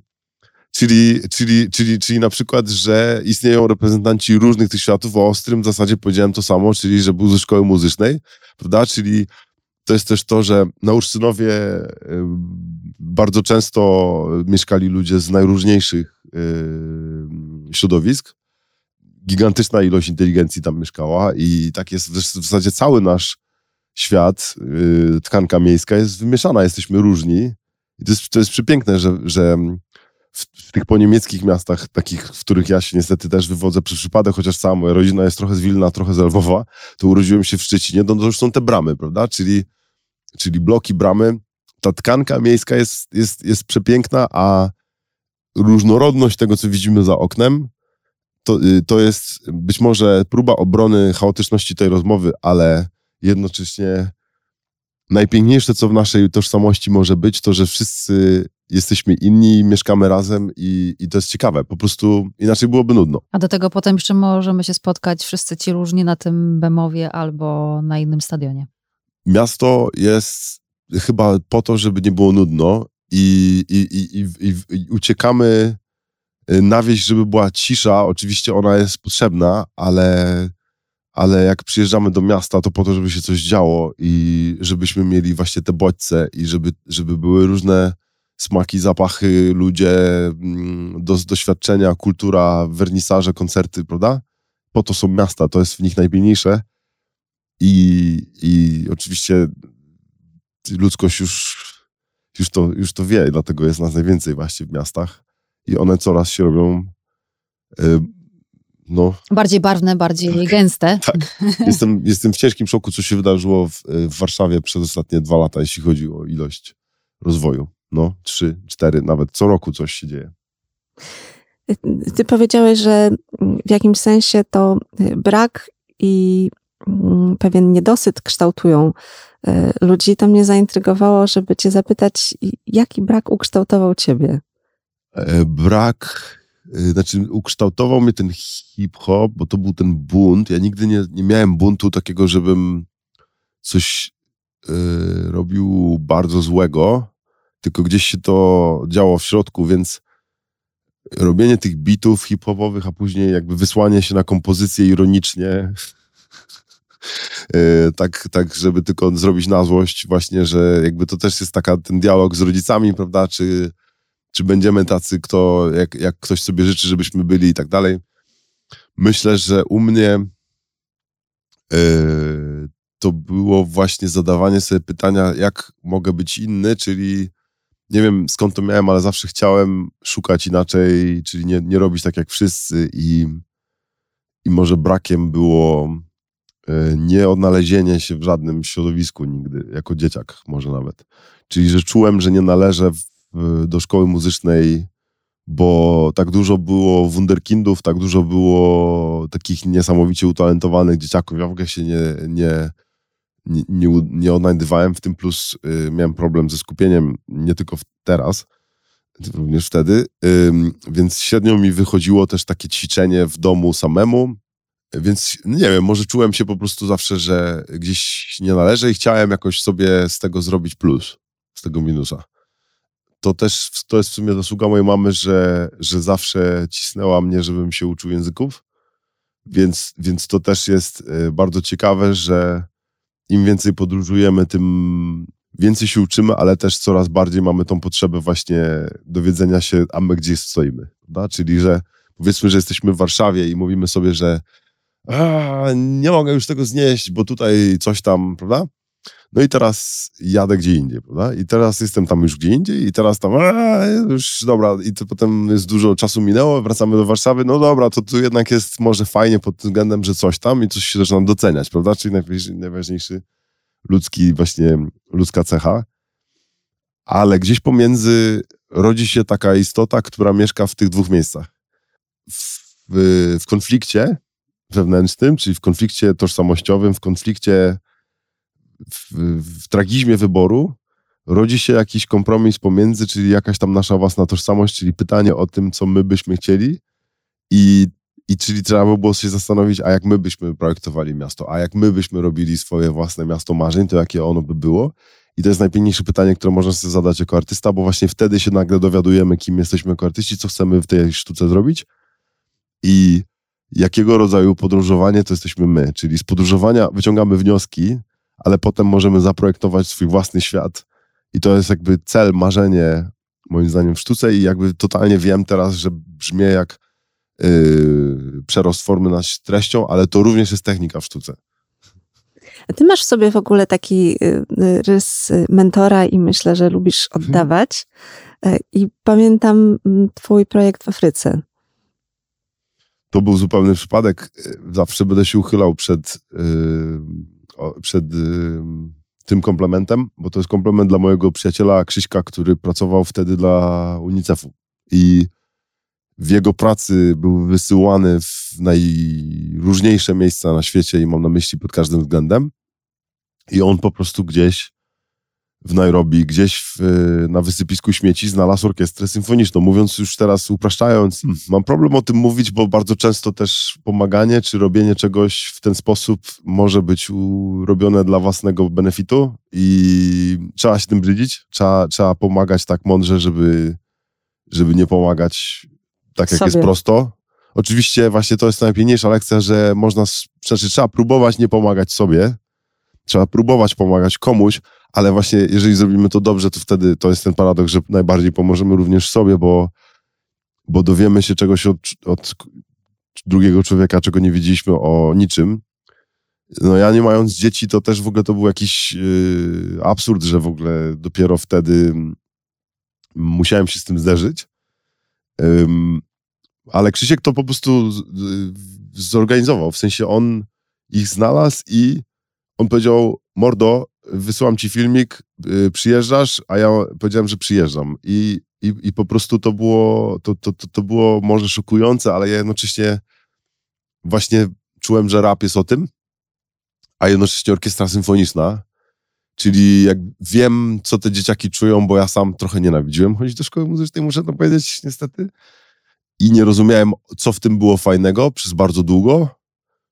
Czyli, czyli, czyli, czyli na przykład, że istnieją reprezentanci różnych tych światów, o Ostrym w zasadzie powiedziałem to samo, czyli że był ze szkoły muzycznej, prawda? Czyli to jest też to, że na Urszynowie bardzo często mieszkali ludzie z najróżniejszych środowisk. Gigantyczna ilość inteligencji tam mieszkała i tak jest w zasadzie cały nasz świat, y, tkanka miejska jest wymieszana, jesteśmy różni. I to jest, to jest przepiękne, że, że w, tych poniemieckich miastach, takich, w których ja się niestety też wywodzę przez przypadek, chociaż cała moja rodzina jest trochę z Wilna, trochę z Lwowa, to urodziłem się w Szczecinie, no to już są te bramy, prawda? Czyli czyli bloki, bramy. Ta tkanka miejska jest, jest, jest przepiękna, a różnorodność tego, co widzimy za oknem, to, y, to jest być może próba obrony chaotyczności tej rozmowy, ale jednocześnie najpiękniejsze, co w naszej tożsamości może być, to, że wszyscy jesteśmy inni, mieszkamy razem i, i to jest ciekawe. Po prostu inaczej byłoby nudno. A do tego potem jeszcze możemy się spotkać wszyscy ci różni na tym Bemowie albo na innym stadionie. Miasto jest chyba po to, żeby nie było nudno i, i, i, uciekamy na wieś, żeby była cisza. Oczywiście ona jest potrzebna, ale ale jak przyjeżdżamy do miasta, to po to, żeby się coś działo i żebyśmy mieli właśnie te bodźce i żeby, żeby były różne smaki, zapachy, ludzie, mm, do, doświadczenia, kultura, wernisaże, koncerty, prawda? Po to są miasta, to jest w nich najpiękniejsze i, i oczywiście ludzkość już, już, to, już to wie, dlatego jest nas najwięcej właśnie w miastach i one coraz się robią no. Bardziej barwne, bardziej tak, gęste. Tak. Jestem, jestem w ciężkim szoku, co się wydarzyło w, w Warszawie przez ostatnie dwa lata, jeśli chodzi o ilość rozwoju. No, trzy, cztery, nawet co roku coś się dzieje. Ty powiedziałeś, że w jakimś sensie to brak i mm, pewien niedosyt kształtują e, ludzi. To mnie zaintrygowało, żeby cię zapytać, jaki brak ukształtował ciebie? E, brak Y, znaczy ukształtował mnie ten hip-hop, bo to był ten bunt. Ja nigdy nie, nie miałem buntu takiego, żebym coś y, robił bardzo złego, tylko gdzieś się to działo w środku, więc robienie tych bitów hip-hopowych, a później jakby wysłanie się na kompozycję ironicznie, y, tak, tak, żeby tylko zrobić na złość właśnie, że jakby to też jest taka ten dialog z rodzicami, prawda, czy czy będziemy tacy, kto, jak, jak ktoś sobie życzy, żebyśmy byli i tak dalej. Myślę, że u mnie yy, to było właśnie zadawanie sobie pytania, jak mogę być inny, czyli nie wiem skąd to miałem, ale zawsze chciałem szukać inaczej, czyli nie, nie robić tak jak wszyscy i, i może brakiem było yy, nie odnalezienie się w żadnym środowisku nigdy, jako dzieciak może nawet. Czyli, że czułem, że nie należę w do szkoły muzycznej, bo tak dużo było wunderkindów, tak dużo było takich niesamowicie utalentowanych dzieciaków. Ja w ogóle się nie, nie, nie, nie, odnajdywałem w tym, plus y, miałem problem ze skupieniem nie tylko teraz, również wtedy, y, więc średnio mi wychodziło też takie ćwiczenie w domu samemu, więc nie wiem, może czułem się po prostu zawsze, że gdzieś nie należy i chciałem jakoś sobie z tego zrobić plus, z tego minusa to też to jest w sumie zasługa mojej mamy, że, że zawsze cisnęła mnie, żebym się uczył języków. Więc, więc to też jest e, bardzo ciekawe, że im więcej podróżujemy, tym więcej się uczymy, ale też coraz bardziej mamy tą potrzebę właśnie dowiedzenia się, a my gdzie stoimy. Prawda? Czyli, że powiedzmy, że jesteśmy w Warszawie i mówimy sobie, że a, nie mogę już tego znieść, bo tutaj coś tam, prawda? No i teraz jadę gdzie indziej, prawda? I teraz jestem tam już gdzie indziej i teraz tam, a, już dobra, i to potem jest dużo czasu minęło, wracamy do Warszawy, no dobra, to tu jednak jest może fajnie pod tym względem, że coś tam i coś się zaczyna doceniać, prawda? Czyli najważniejszy ludzki, właśnie ludzka cecha. Ale gdzieś pomiędzy rodzi się taka istota, która mieszka w tych dwóch miejscach. W, w konflikcie wewnętrznym, czyli w konflikcie tożsamościowym, w konflikcie w, w tragizmie wyboru rodzi się jakiś kompromis pomiędzy, czyli jakaś tam nasza własna tożsamość, czyli pytanie o tym, co my byśmy chcieli i, i czyli trzeba by było się zastanowić, a jak my byśmy projektowali miasto, a jak my byśmy robili swoje własne miasto marzeń, to jakie ono by było. I to jest najpiękniejsze pytanie, które można sobie zadać jako artysta, bo właśnie wtedy się nagle dowiadujemy, kim jesteśmy jako artyści, co chcemy w tej sztuce zrobić i jakiego rodzaju podróżowanie to jesteśmy my. Czyli z podróżowania wyciągamy wnioski, ale potem możemy zaprojektować swój własny świat. I to jest jakby cel, marzenie, moim zdaniem, w sztuce. I jakby totalnie wiem teraz, że brzmi jak yy, przerost formy nad treścią, ale to również jest technika w sztuce. A ty masz w sobie w ogóle taki y, y, rys mentora i myślę, że lubisz mhm. oddawać. E, I pamiętam mm, twój projekt w Afryce. To był zupełny przypadek. Zawsze będę się uchylał przed yy, przed tym komplementem, bo to jest komplement dla mojego przyjaciela Krzyśka, który pracował wtedy dla UNICEF-u. I w jego pracy był wysyłany w najróżniejsze miejsca na świecie i mam na myśli pod każdym względem. I on po prostu gdzieś w Nairobi, gdzieś w, na wysypisku śmieci znalazł orkiestrę symfoniczną. Mówiąc już teraz, upraszczając, hmm. mam problem o tym mówić, bo bardzo często też pomaganie czy robienie czegoś w ten sposób może być robione dla własnego benefitu i trzeba się tym brzydzić. Trzeba, trzeba pomagać tak mądrze, żeby, żeby nie pomagać tak jak Sobie. jest prosto. Oczywiście właśnie to jest najpiękniejsza lekcja, że można, znaczy trzeba próbować nie pomagać sobie, trzeba próbować pomagać komuś, ale właśnie jeżeli zrobimy to dobrze, to wtedy to jest ten paradoks, że najbardziej pomożemy również sobie, bo, bo dowiemy się czegoś od, od drugiego człowieka, czego nie wiedzieliśmy o niczym. No ja nie mając dzieci, to też w ogóle to był jakiś yy, absurd, że w ogóle dopiero wtedy musiałem się z tym zderzyć. Yy, ale Krzysiek to po prostu zorganizował, w sensie on ich znalazł i on powiedział, mordo, wysyłam ci filmik, yy, przyjeżdżasz, a ja powiedziałem, że przyjeżdżam. I, i, i po prostu to było, to, to, to, to było może szokujące, ale ja jednocześnie właśnie czułem, że rap jest o tym, a jednocześnie orkiestra symfoniczna, czyli jak wiem, co te dzieciaki czują, bo ja sam trochę nienawidziłem chodzić do szkoły muzycznej, muszę to powiedzieć niestety, i nie rozumiałem, co w tym było fajnego przez bardzo długo,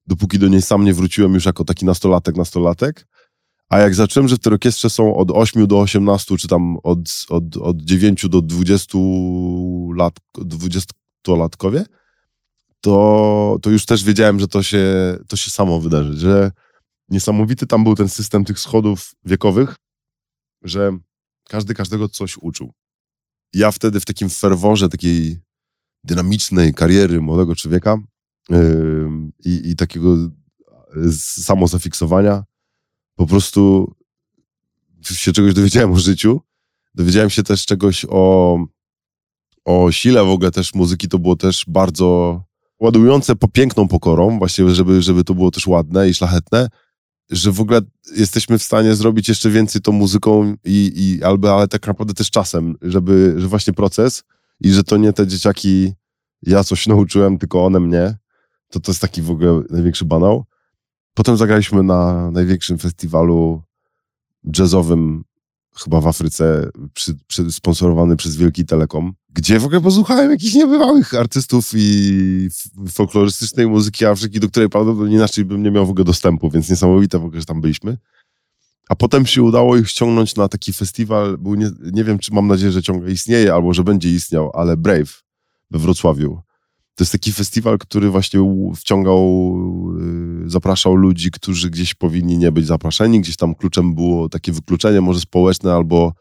dopóki do niej sam nie wróciłem już jako taki nastolatek, nastolatek. A jak zacząłem, że w tej orkiestrze są od 8 do 18, czy tam od, od, od 9 do 20 lat, 20-latkowie, to, to już też wiedziałem, że to się, to się samo wydarzy, że niesamowity tam był ten system tych schodów wiekowych, że każdy każdego coś uczył. Ja wtedy w takim ferworze takiej dynamicznej kariery młodego człowieka i, i takiego samozafiksowania po prostu się czegoś dowiedziałem o życiu. Dowiedziałem się też czegoś o, o sile w ogóle też muzyki. To było też bardzo ładujące po piękną pokorą, właśnie żeby, żeby to było też ładne i szlachetne, że w ogóle jesteśmy w stanie zrobić jeszcze więcej tą muzyką i, i albo, ale tak naprawdę też czasem, żeby, że właśnie proces i że to nie te dzieciaki, ja coś nauczyłem, tylko one mnie, to to jest taki w ogóle największy banał. Potem zagraliśmy na największym festiwalu jazzowym chyba w Afryce, przy, przy, sponsorowany przez Wielki Telekom, gdzie w ogóle posłuchałem jakichś niebywałych artystów i folklorystycznej muzyki Afryki, do której prawdopodobnie inaczej bym nie miał w ogóle dostępu, więc niesamowite w ogóle, że tam byliśmy. A potem się udało ich ściągnąć na taki festiwal, był nie, nie wiem, czy mam nadzieję, że ciągle istnieje, albo że będzie istniał, ale Brave we Wrocławiu. To jest taki festiwal, który właśnie wciągał, y, zapraszał ludzi, którzy gdzieś powinni nie być zapraszeni. Gdzieś tam kluczem było takie wykluczenie, może społeczne, albo,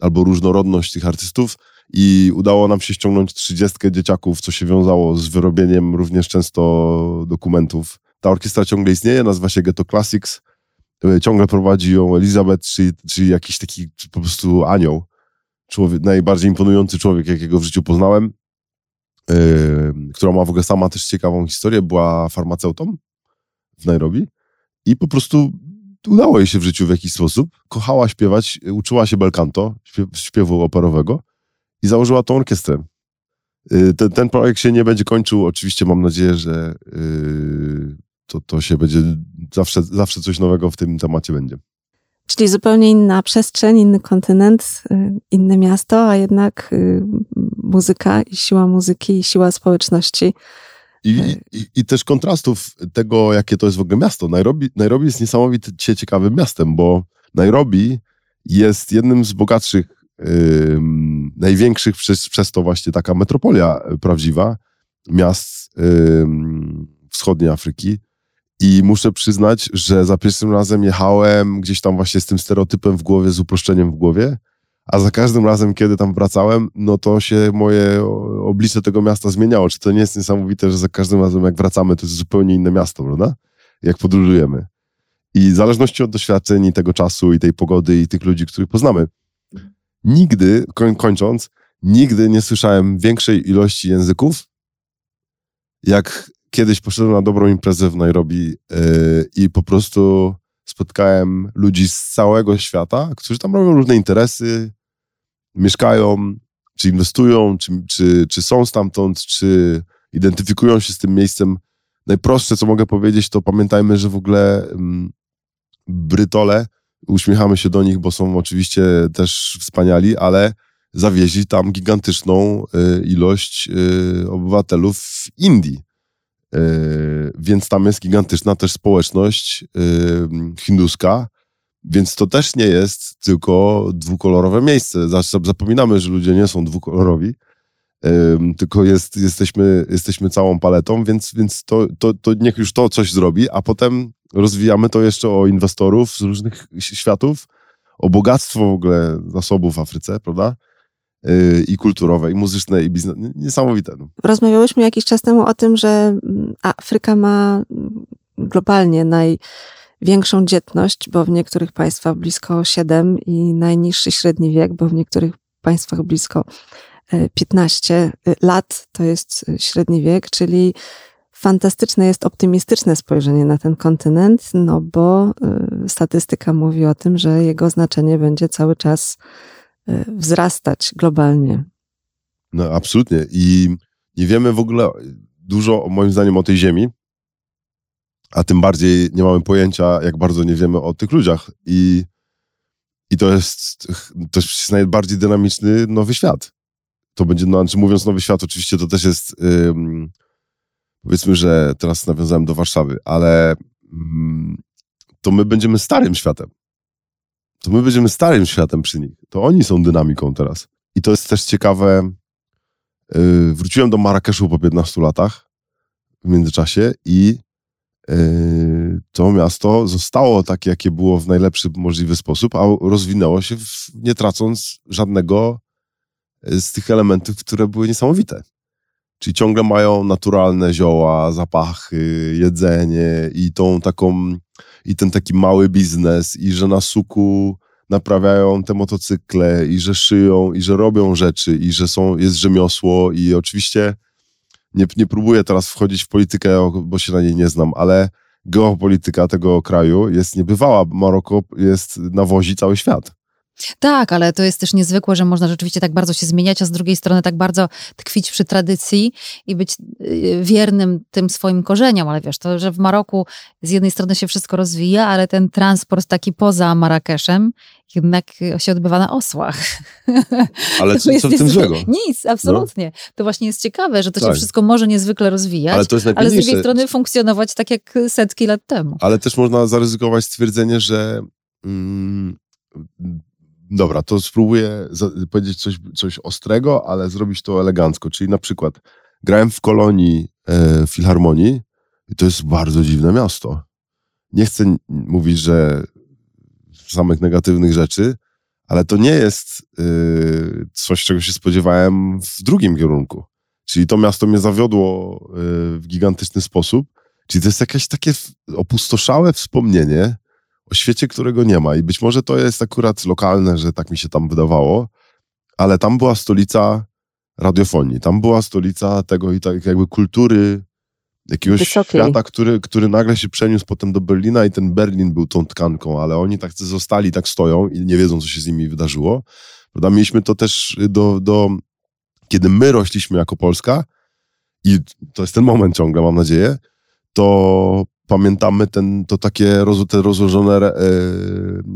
albo różnorodność tych artystów. I udało nam się ściągnąć trzydziestkę dzieciaków, co się wiązało z wyrobieniem również często dokumentów. Ta orkiestra ciągle istnieje, nazywa się Ghetto Classics. Y, ciągle prowadzi ją Elizabeth, czyli, czyli jakiś taki po prostu anioł. Człowiek, najbardziej imponujący człowiek, jakiego w życiu poznałem yy, która ma w ogóle sama też ciekawą historię, była farmaceutą w Nairobi i po prostu udało jej się w życiu w jakiś sposób. Kochała śpiewać, uczyła się belcanto, śpiewu operowego i założyła tą orkiestrę. Yy, ten, ten, projekt się nie będzie kończył. Oczywiście mam nadzieję, że yy, to, to się będzie zawsze, zawsze coś nowego w tym temacie będzie. Czyli zupełnie inna przestrzeń, inny kontynent, y, inne miasto, a jednak y, muzyka i siła muzyki i siła społeczności. I, y, i, I, też kontrastów tego, jakie to jest w ogóle miasto. Nairobi, Nairobi jest niesamowicie ciekawym miastem, bo Nairobi jest jednym z bogatszych, yy, największych przez, przez to właśnie taka metropolia prawdziwa miast yy, wschodniej Afryki. I muszę przyznać, że za pierwszym razem jechałem gdzieś tam właśnie z tym stereotypem w głowie, z uproszczeniem w głowie, a za każdym razem, kiedy tam wracałem, no to się moje oblicze tego miasta zmieniało. Czy to nie jest niesamowite, że za każdym razem, jak wracamy, to jest zupełnie inne miasto, prawda? Jak podróżujemy. I w zależności od doświadczeń i tego czasu i tej pogody i tych ludzi, których poznamy, nigdy, kończąc, nigdy nie słyszałem większej ilości języków, jak kiedyś poszedłem na dobrą imprezę w Nairobi yy, i po prostu spotkałem ludzi z całego świata, którzy tam robią różne interesy, mieszkają, czy inwestują, czy, czy, czy są stamtąd, czy identyfikują się z tym miejscem. Najprostsze, co mogę powiedzieć, to pamiętajmy, że w ogóle mm, Brytole, uśmiechamy się do nich, bo są oczywiście też wspaniali, ale zawieźli tam gigantyczną y, ilość y, obywatelów Indii. Y, więc tam jest gigantyczna też społeczność hinduska, więc to też nie jest tylko dwukolorowe miejsce. Zapominamy, że ludzie nie są dwukolorowi, tylko jest, jesteśmy, jesteśmy całą paletą, więc, więc to, to, to niech już to coś zrobi, a potem rozwijamy to jeszcze o inwestorów z różnych światów, o bogactwo w ogóle zasobów w Afryce, prawda? I kulturowe, i muzyczne, i biznes. Niesamowite. No. Rozmawiałyśmy jakiś czas temu o tym, że mm, Afryka ma globalnie największą dzietność, bo w niektórych państwach blisko 7 i najniższy średni wiek, bo w niektórych państwach blisko 15 e, lat to jest średni wiek, czyli fantastyczne jest optymistyczne spojrzenie na ten kontynent, no bo statystyka mówi o tym, że jego znaczenie będzie cały czas wzrastać globalnie. No absolutnie. I nie wiemy w ogóle dużo, moim zdaniem, o tej ziemi, a tym bardziej nie mamy pojęcia, jak bardzo nie wiemy o tych ludziach. I, i to, jest, to jest najbardziej dynamiczny nowy świat. To będzie, no, znaczy mówiąc nowy świat, oczywiście to też jest powiedzmy, że teraz nawiązałem do Warszawy, ale mm, to my będziemy starym światem. To my będziemy starym światem przy nich. To oni są dynamiką teraz. I to jest też ciekawe. Yy, wróciłem do Marrakeszu po 15 latach w międzyczasie i yy, to miasto zostało takie, jakie było w najlepszy możliwy sposób, a rozwinęło się w, nie tracąc żadnego y, z tych elementów, które były niesamowite. Czyli ciągle mają naturalne zioła, zapachy, jedzenie i tą taką, i ten taki mały biznes, i że na suku naprawiają te motocykle, i że szyją, i że robią rzeczy, i że są, jest rzemiosło, i oczywiście nie, nie próbuję teraz wchodzić w politykę, bo się na niej nie znam, ale geopolityka tego kraju jest niebywała. Maroko jest, nawozi cały świat. Tak, ale to jest też niezwykłe, że można rzeczywiście tak bardzo się zmieniać, a z drugiej strony tak bardzo tkwić przy tradycji i być y, wiernym tym swoim korzeniom. Ale wiesz, to, że w Maroku z jednej strony się wszystko rozwija, ale ten transport taki poza Marrakeszem jednak się odbywa na osłach. Ale co, co w tym złego? Nic, absolutnie. No. To właśnie jest ciekawe, że to tak. się wszystko może niezwykle rozwijać, ale, to jest ale z drugiej strony funkcjonować tak jak setki lat temu. Ale też można zaryzykować stwierdzenie, że mm, dobra, to spróbuję powiedzieć coś, coś ostrego, ale zrobić to elegancko. Czyli na przykład grałem w kolonii e, Filharmonii i to jest bardzo dziwne miasto. Nie chcę mówić, że samych negatywnych rzeczy, ale to nie jest y, coś, czego się spodziewałem w drugim kierunku. Czyli to miasto mnie zawiodło y, w gigantyczny sposób. Czyli to jest jakieś takie opustoszałe wspomnienie, o świecie, którego nie ma. I być może to jest akurat lokalne, że tak mi się tam wydawało, ale tam była stolica radiofonii, tam była stolica tego i tak jakby kultury jakiegoś Wysokiej. świata, który, który nagle się przeniósł potem do Berlina i ten Berlin był tą tkanką, ale oni tak zostali, tak stoją i nie wiedzą, co się z nimi wydarzyło. Prawda? Mieliśmy to też do, do kiedy my rośliśmy jako Polska i to jest ten moment ciągle, mam nadzieję, to pamiętamy ten, to takie roz, te rozłożone e,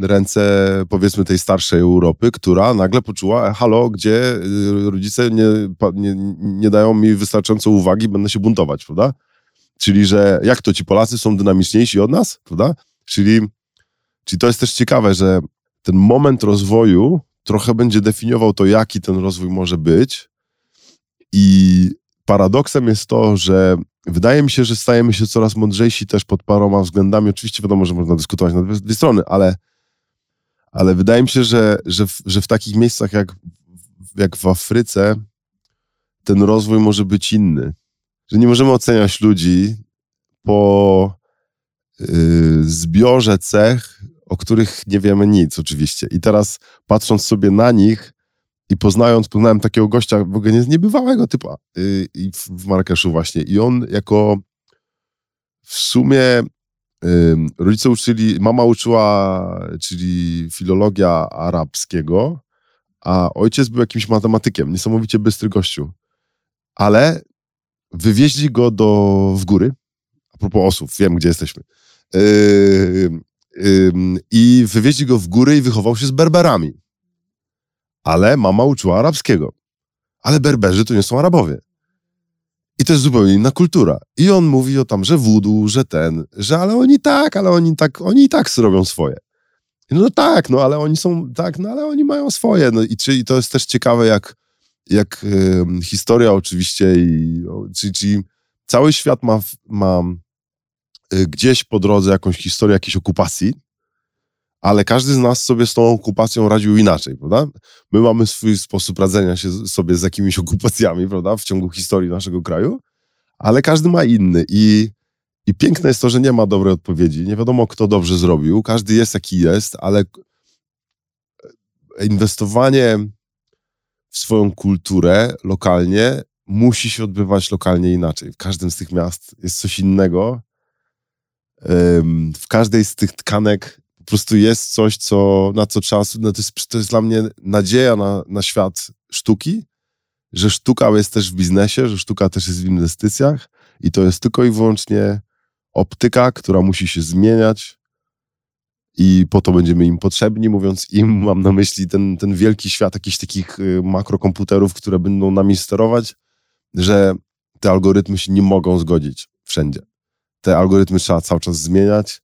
ręce, powiedzmy, tej starszej Europy, która nagle poczuła, e, halo, gdzie e, rodzice nie, nie, nie dają mi wystarczająco uwagi, będę się buntować, prawda? Czyli, że jak to, ci Polacy są dynamiczniejsi od nas, prawda? Czyli, czyli to jest też ciekawe, że ten moment rozwoju trochę będzie definiował to, jaki ten rozwój może być i paradoksem jest to, że wydaje mi się, że stajemy się coraz mądrzejsi też pod paroma względami. Oczywiście wiadomo, że można dyskutować na dwie, dwie strony, ale, ale wydaje mi się, że, że, w, że w takich miejscach jak, jak w Afryce ten rozwój może być inny. Że nie możemy oceniać ludzi po yy, zbiorze cech, o których nie wiemy nic oczywiście. I teraz patrząc sobie na nich, i poznając, poznałem takiego gościa w ogóle niebywałego typu yy, w Marrakeszu właśnie. I on jako w sumie yy, rodzice uczyli, mama uczyła, czyli filologia arabskiego, a ojciec był jakimś matematykiem, niesamowicie bystry gościu. Ale wywieźli go do, w góry, a propos osób, wiem, gdzie jesteśmy, yy, i wywieźli go w góry i wychował się z Berberami. Ale mama uczyła arabskiego. Ale Berberzy to nie są Arabowie. I to jest zupełnie inna kultura. I on mówi o tam, że wudu, że ten, że ale oni tak, ale oni tak, oni i tak robią swoje. No tak, no ale oni są, tak, no ale oni mają swoje. No i, to jest też ciekawe, jak, jak y, historia oczywiście, i, czyli, czyli cały świat ma, ma y, gdzieś po drodze jakąś historię jakiejś okupacji, ale każdy z nas sobie z tą okupacją radził inaczej, prawda? My mamy swój sposób radzenia się sobie z jakimiś okupacjami, prawda, w ciągu historii naszego kraju, ale każdy ma inny i, i piękne jest to, że nie ma dobrej odpowiedzi, nie wiadomo kto dobrze zrobił, każdy jest jaki jest, ale inwestowanie w swoją kulturę lokalnie musi się odbywać lokalnie inaczej. W każdym z tych miast jest coś innego. W każdej z tych tkanek po prostu jest coś, co, na co trzeba. No to, jest, to jest dla mnie nadzieja na, na świat sztuki, że sztuka jest też w biznesie, że sztuka też jest w inwestycjach i to jest tylko i wyłącznie optyka, która musi się zmieniać i po to będziemy im potrzebni. Mówiąc im, mam na myśli ten, ten wielki świat jakichś takich y, makrokomputerów, które będą nami sterować, że te algorytmy się nie mogą zgodzić wszędzie. Te algorytmy trzeba cały czas zmieniać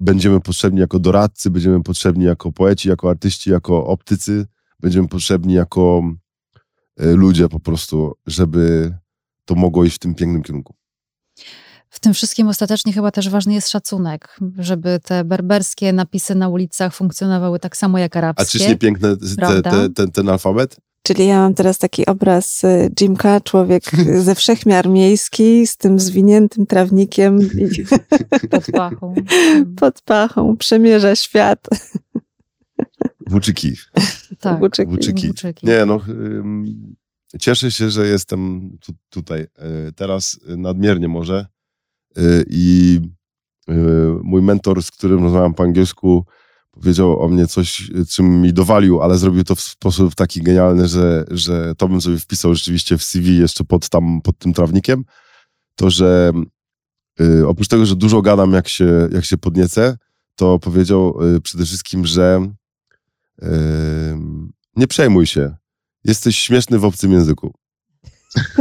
będziemy potrzebni jako doradcy, będziemy potrzebni jako poeci, jako artyści, jako optycy, będziemy potrzebni jako e, ludzie po prostu, żeby to mogło iść w tym pięknym kierunku. W tym wszystkim ostatecznie chyba też ważny jest szacunek, żeby te berberskie napisy na ulicach funkcjonowały tak samo jak arabskie. A czyż nie piękny te, te, ten, ten alfabet? Czyli ja mam teraz taki obraz y, Jimka, człowiek ze wszechmiar miejski, z tym zwiniętym trawnikiem. Pod pachą. Pod pachą, przemierza świat. Włóczyki. Tak, Włóczyki. Włóczyki. Nie, no, cieszę się, że jestem tu, tutaj. E, teraz nadmiernie może. E, I mój mentor, z którym rozmawiam po angielsku, powiedział o mnie coś, czym mi dowalił, ale zrobił to w sposób taki genialny, że, że to bym sobie wpisał rzeczywiście w CV jeszcze pod, tam, pod tym trawnikiem, to że y, oprócz tego, że dużo gadam, jak się, jak się podniecę, to powiedział y, przede wszystkim, że y, nie przejmuj się, jesteś śmieszny w obcym języku.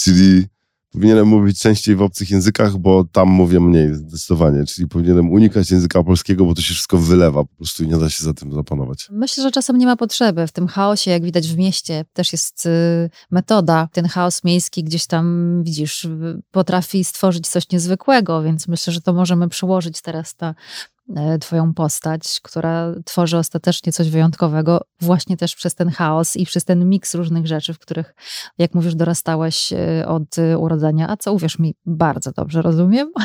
Czyli powinienem mówić częściej w obcych językach, bo tam mówię mniej zdecydowanie. Czyli powinienem unikać języka polskiego, bo to się wszystko wylewa po prostu i nie da się za tym zapanować. Myślę, że czasem nie ma potrzeby. W tym chaosie, jak widać w mieście, też jest y, metoda. Ten chaos miejski gdzieś tam, widzisz, potrafi stworzyć coś niezwykłego, więc myślę, że to możemy przełożyć teraz na twoją postać, która tworzy ostatecznie coś wyjątkowego, właśnie też przez ten chaos i przez ten miks różnych rzeczy, w których, jak mówisz, dorastałeś e, od urodzenia, a co uwierz mi, bardzo dobrze rozumiem.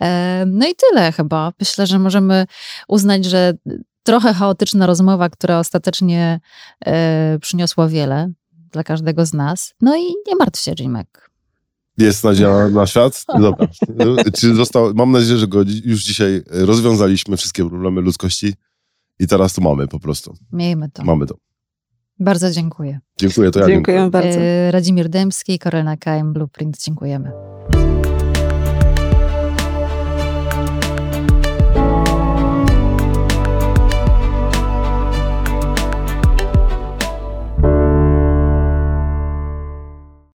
E, no i tyle chyba. Myślę, że możemy uznać, że trochę chaotyczna rozmowa, która ostatecznie przyniosła wiele dla każdego z nas. No i nie martw się, Jimek. Jest nadzieja na świat? Dobra. Czy został, mam nadzieję, że go już dzisiaj rozwiązaliśmy wszystkie problemy ludzkości i teraz to mamy po prostu. Miejmy to. Mamy to. Bardzo dziękuję. Dziękuję, to ja dziękuję. dziękuję bardzo. E, Radzimir Dębski, Karolina Kajem, Blueprint. Dziękujemy.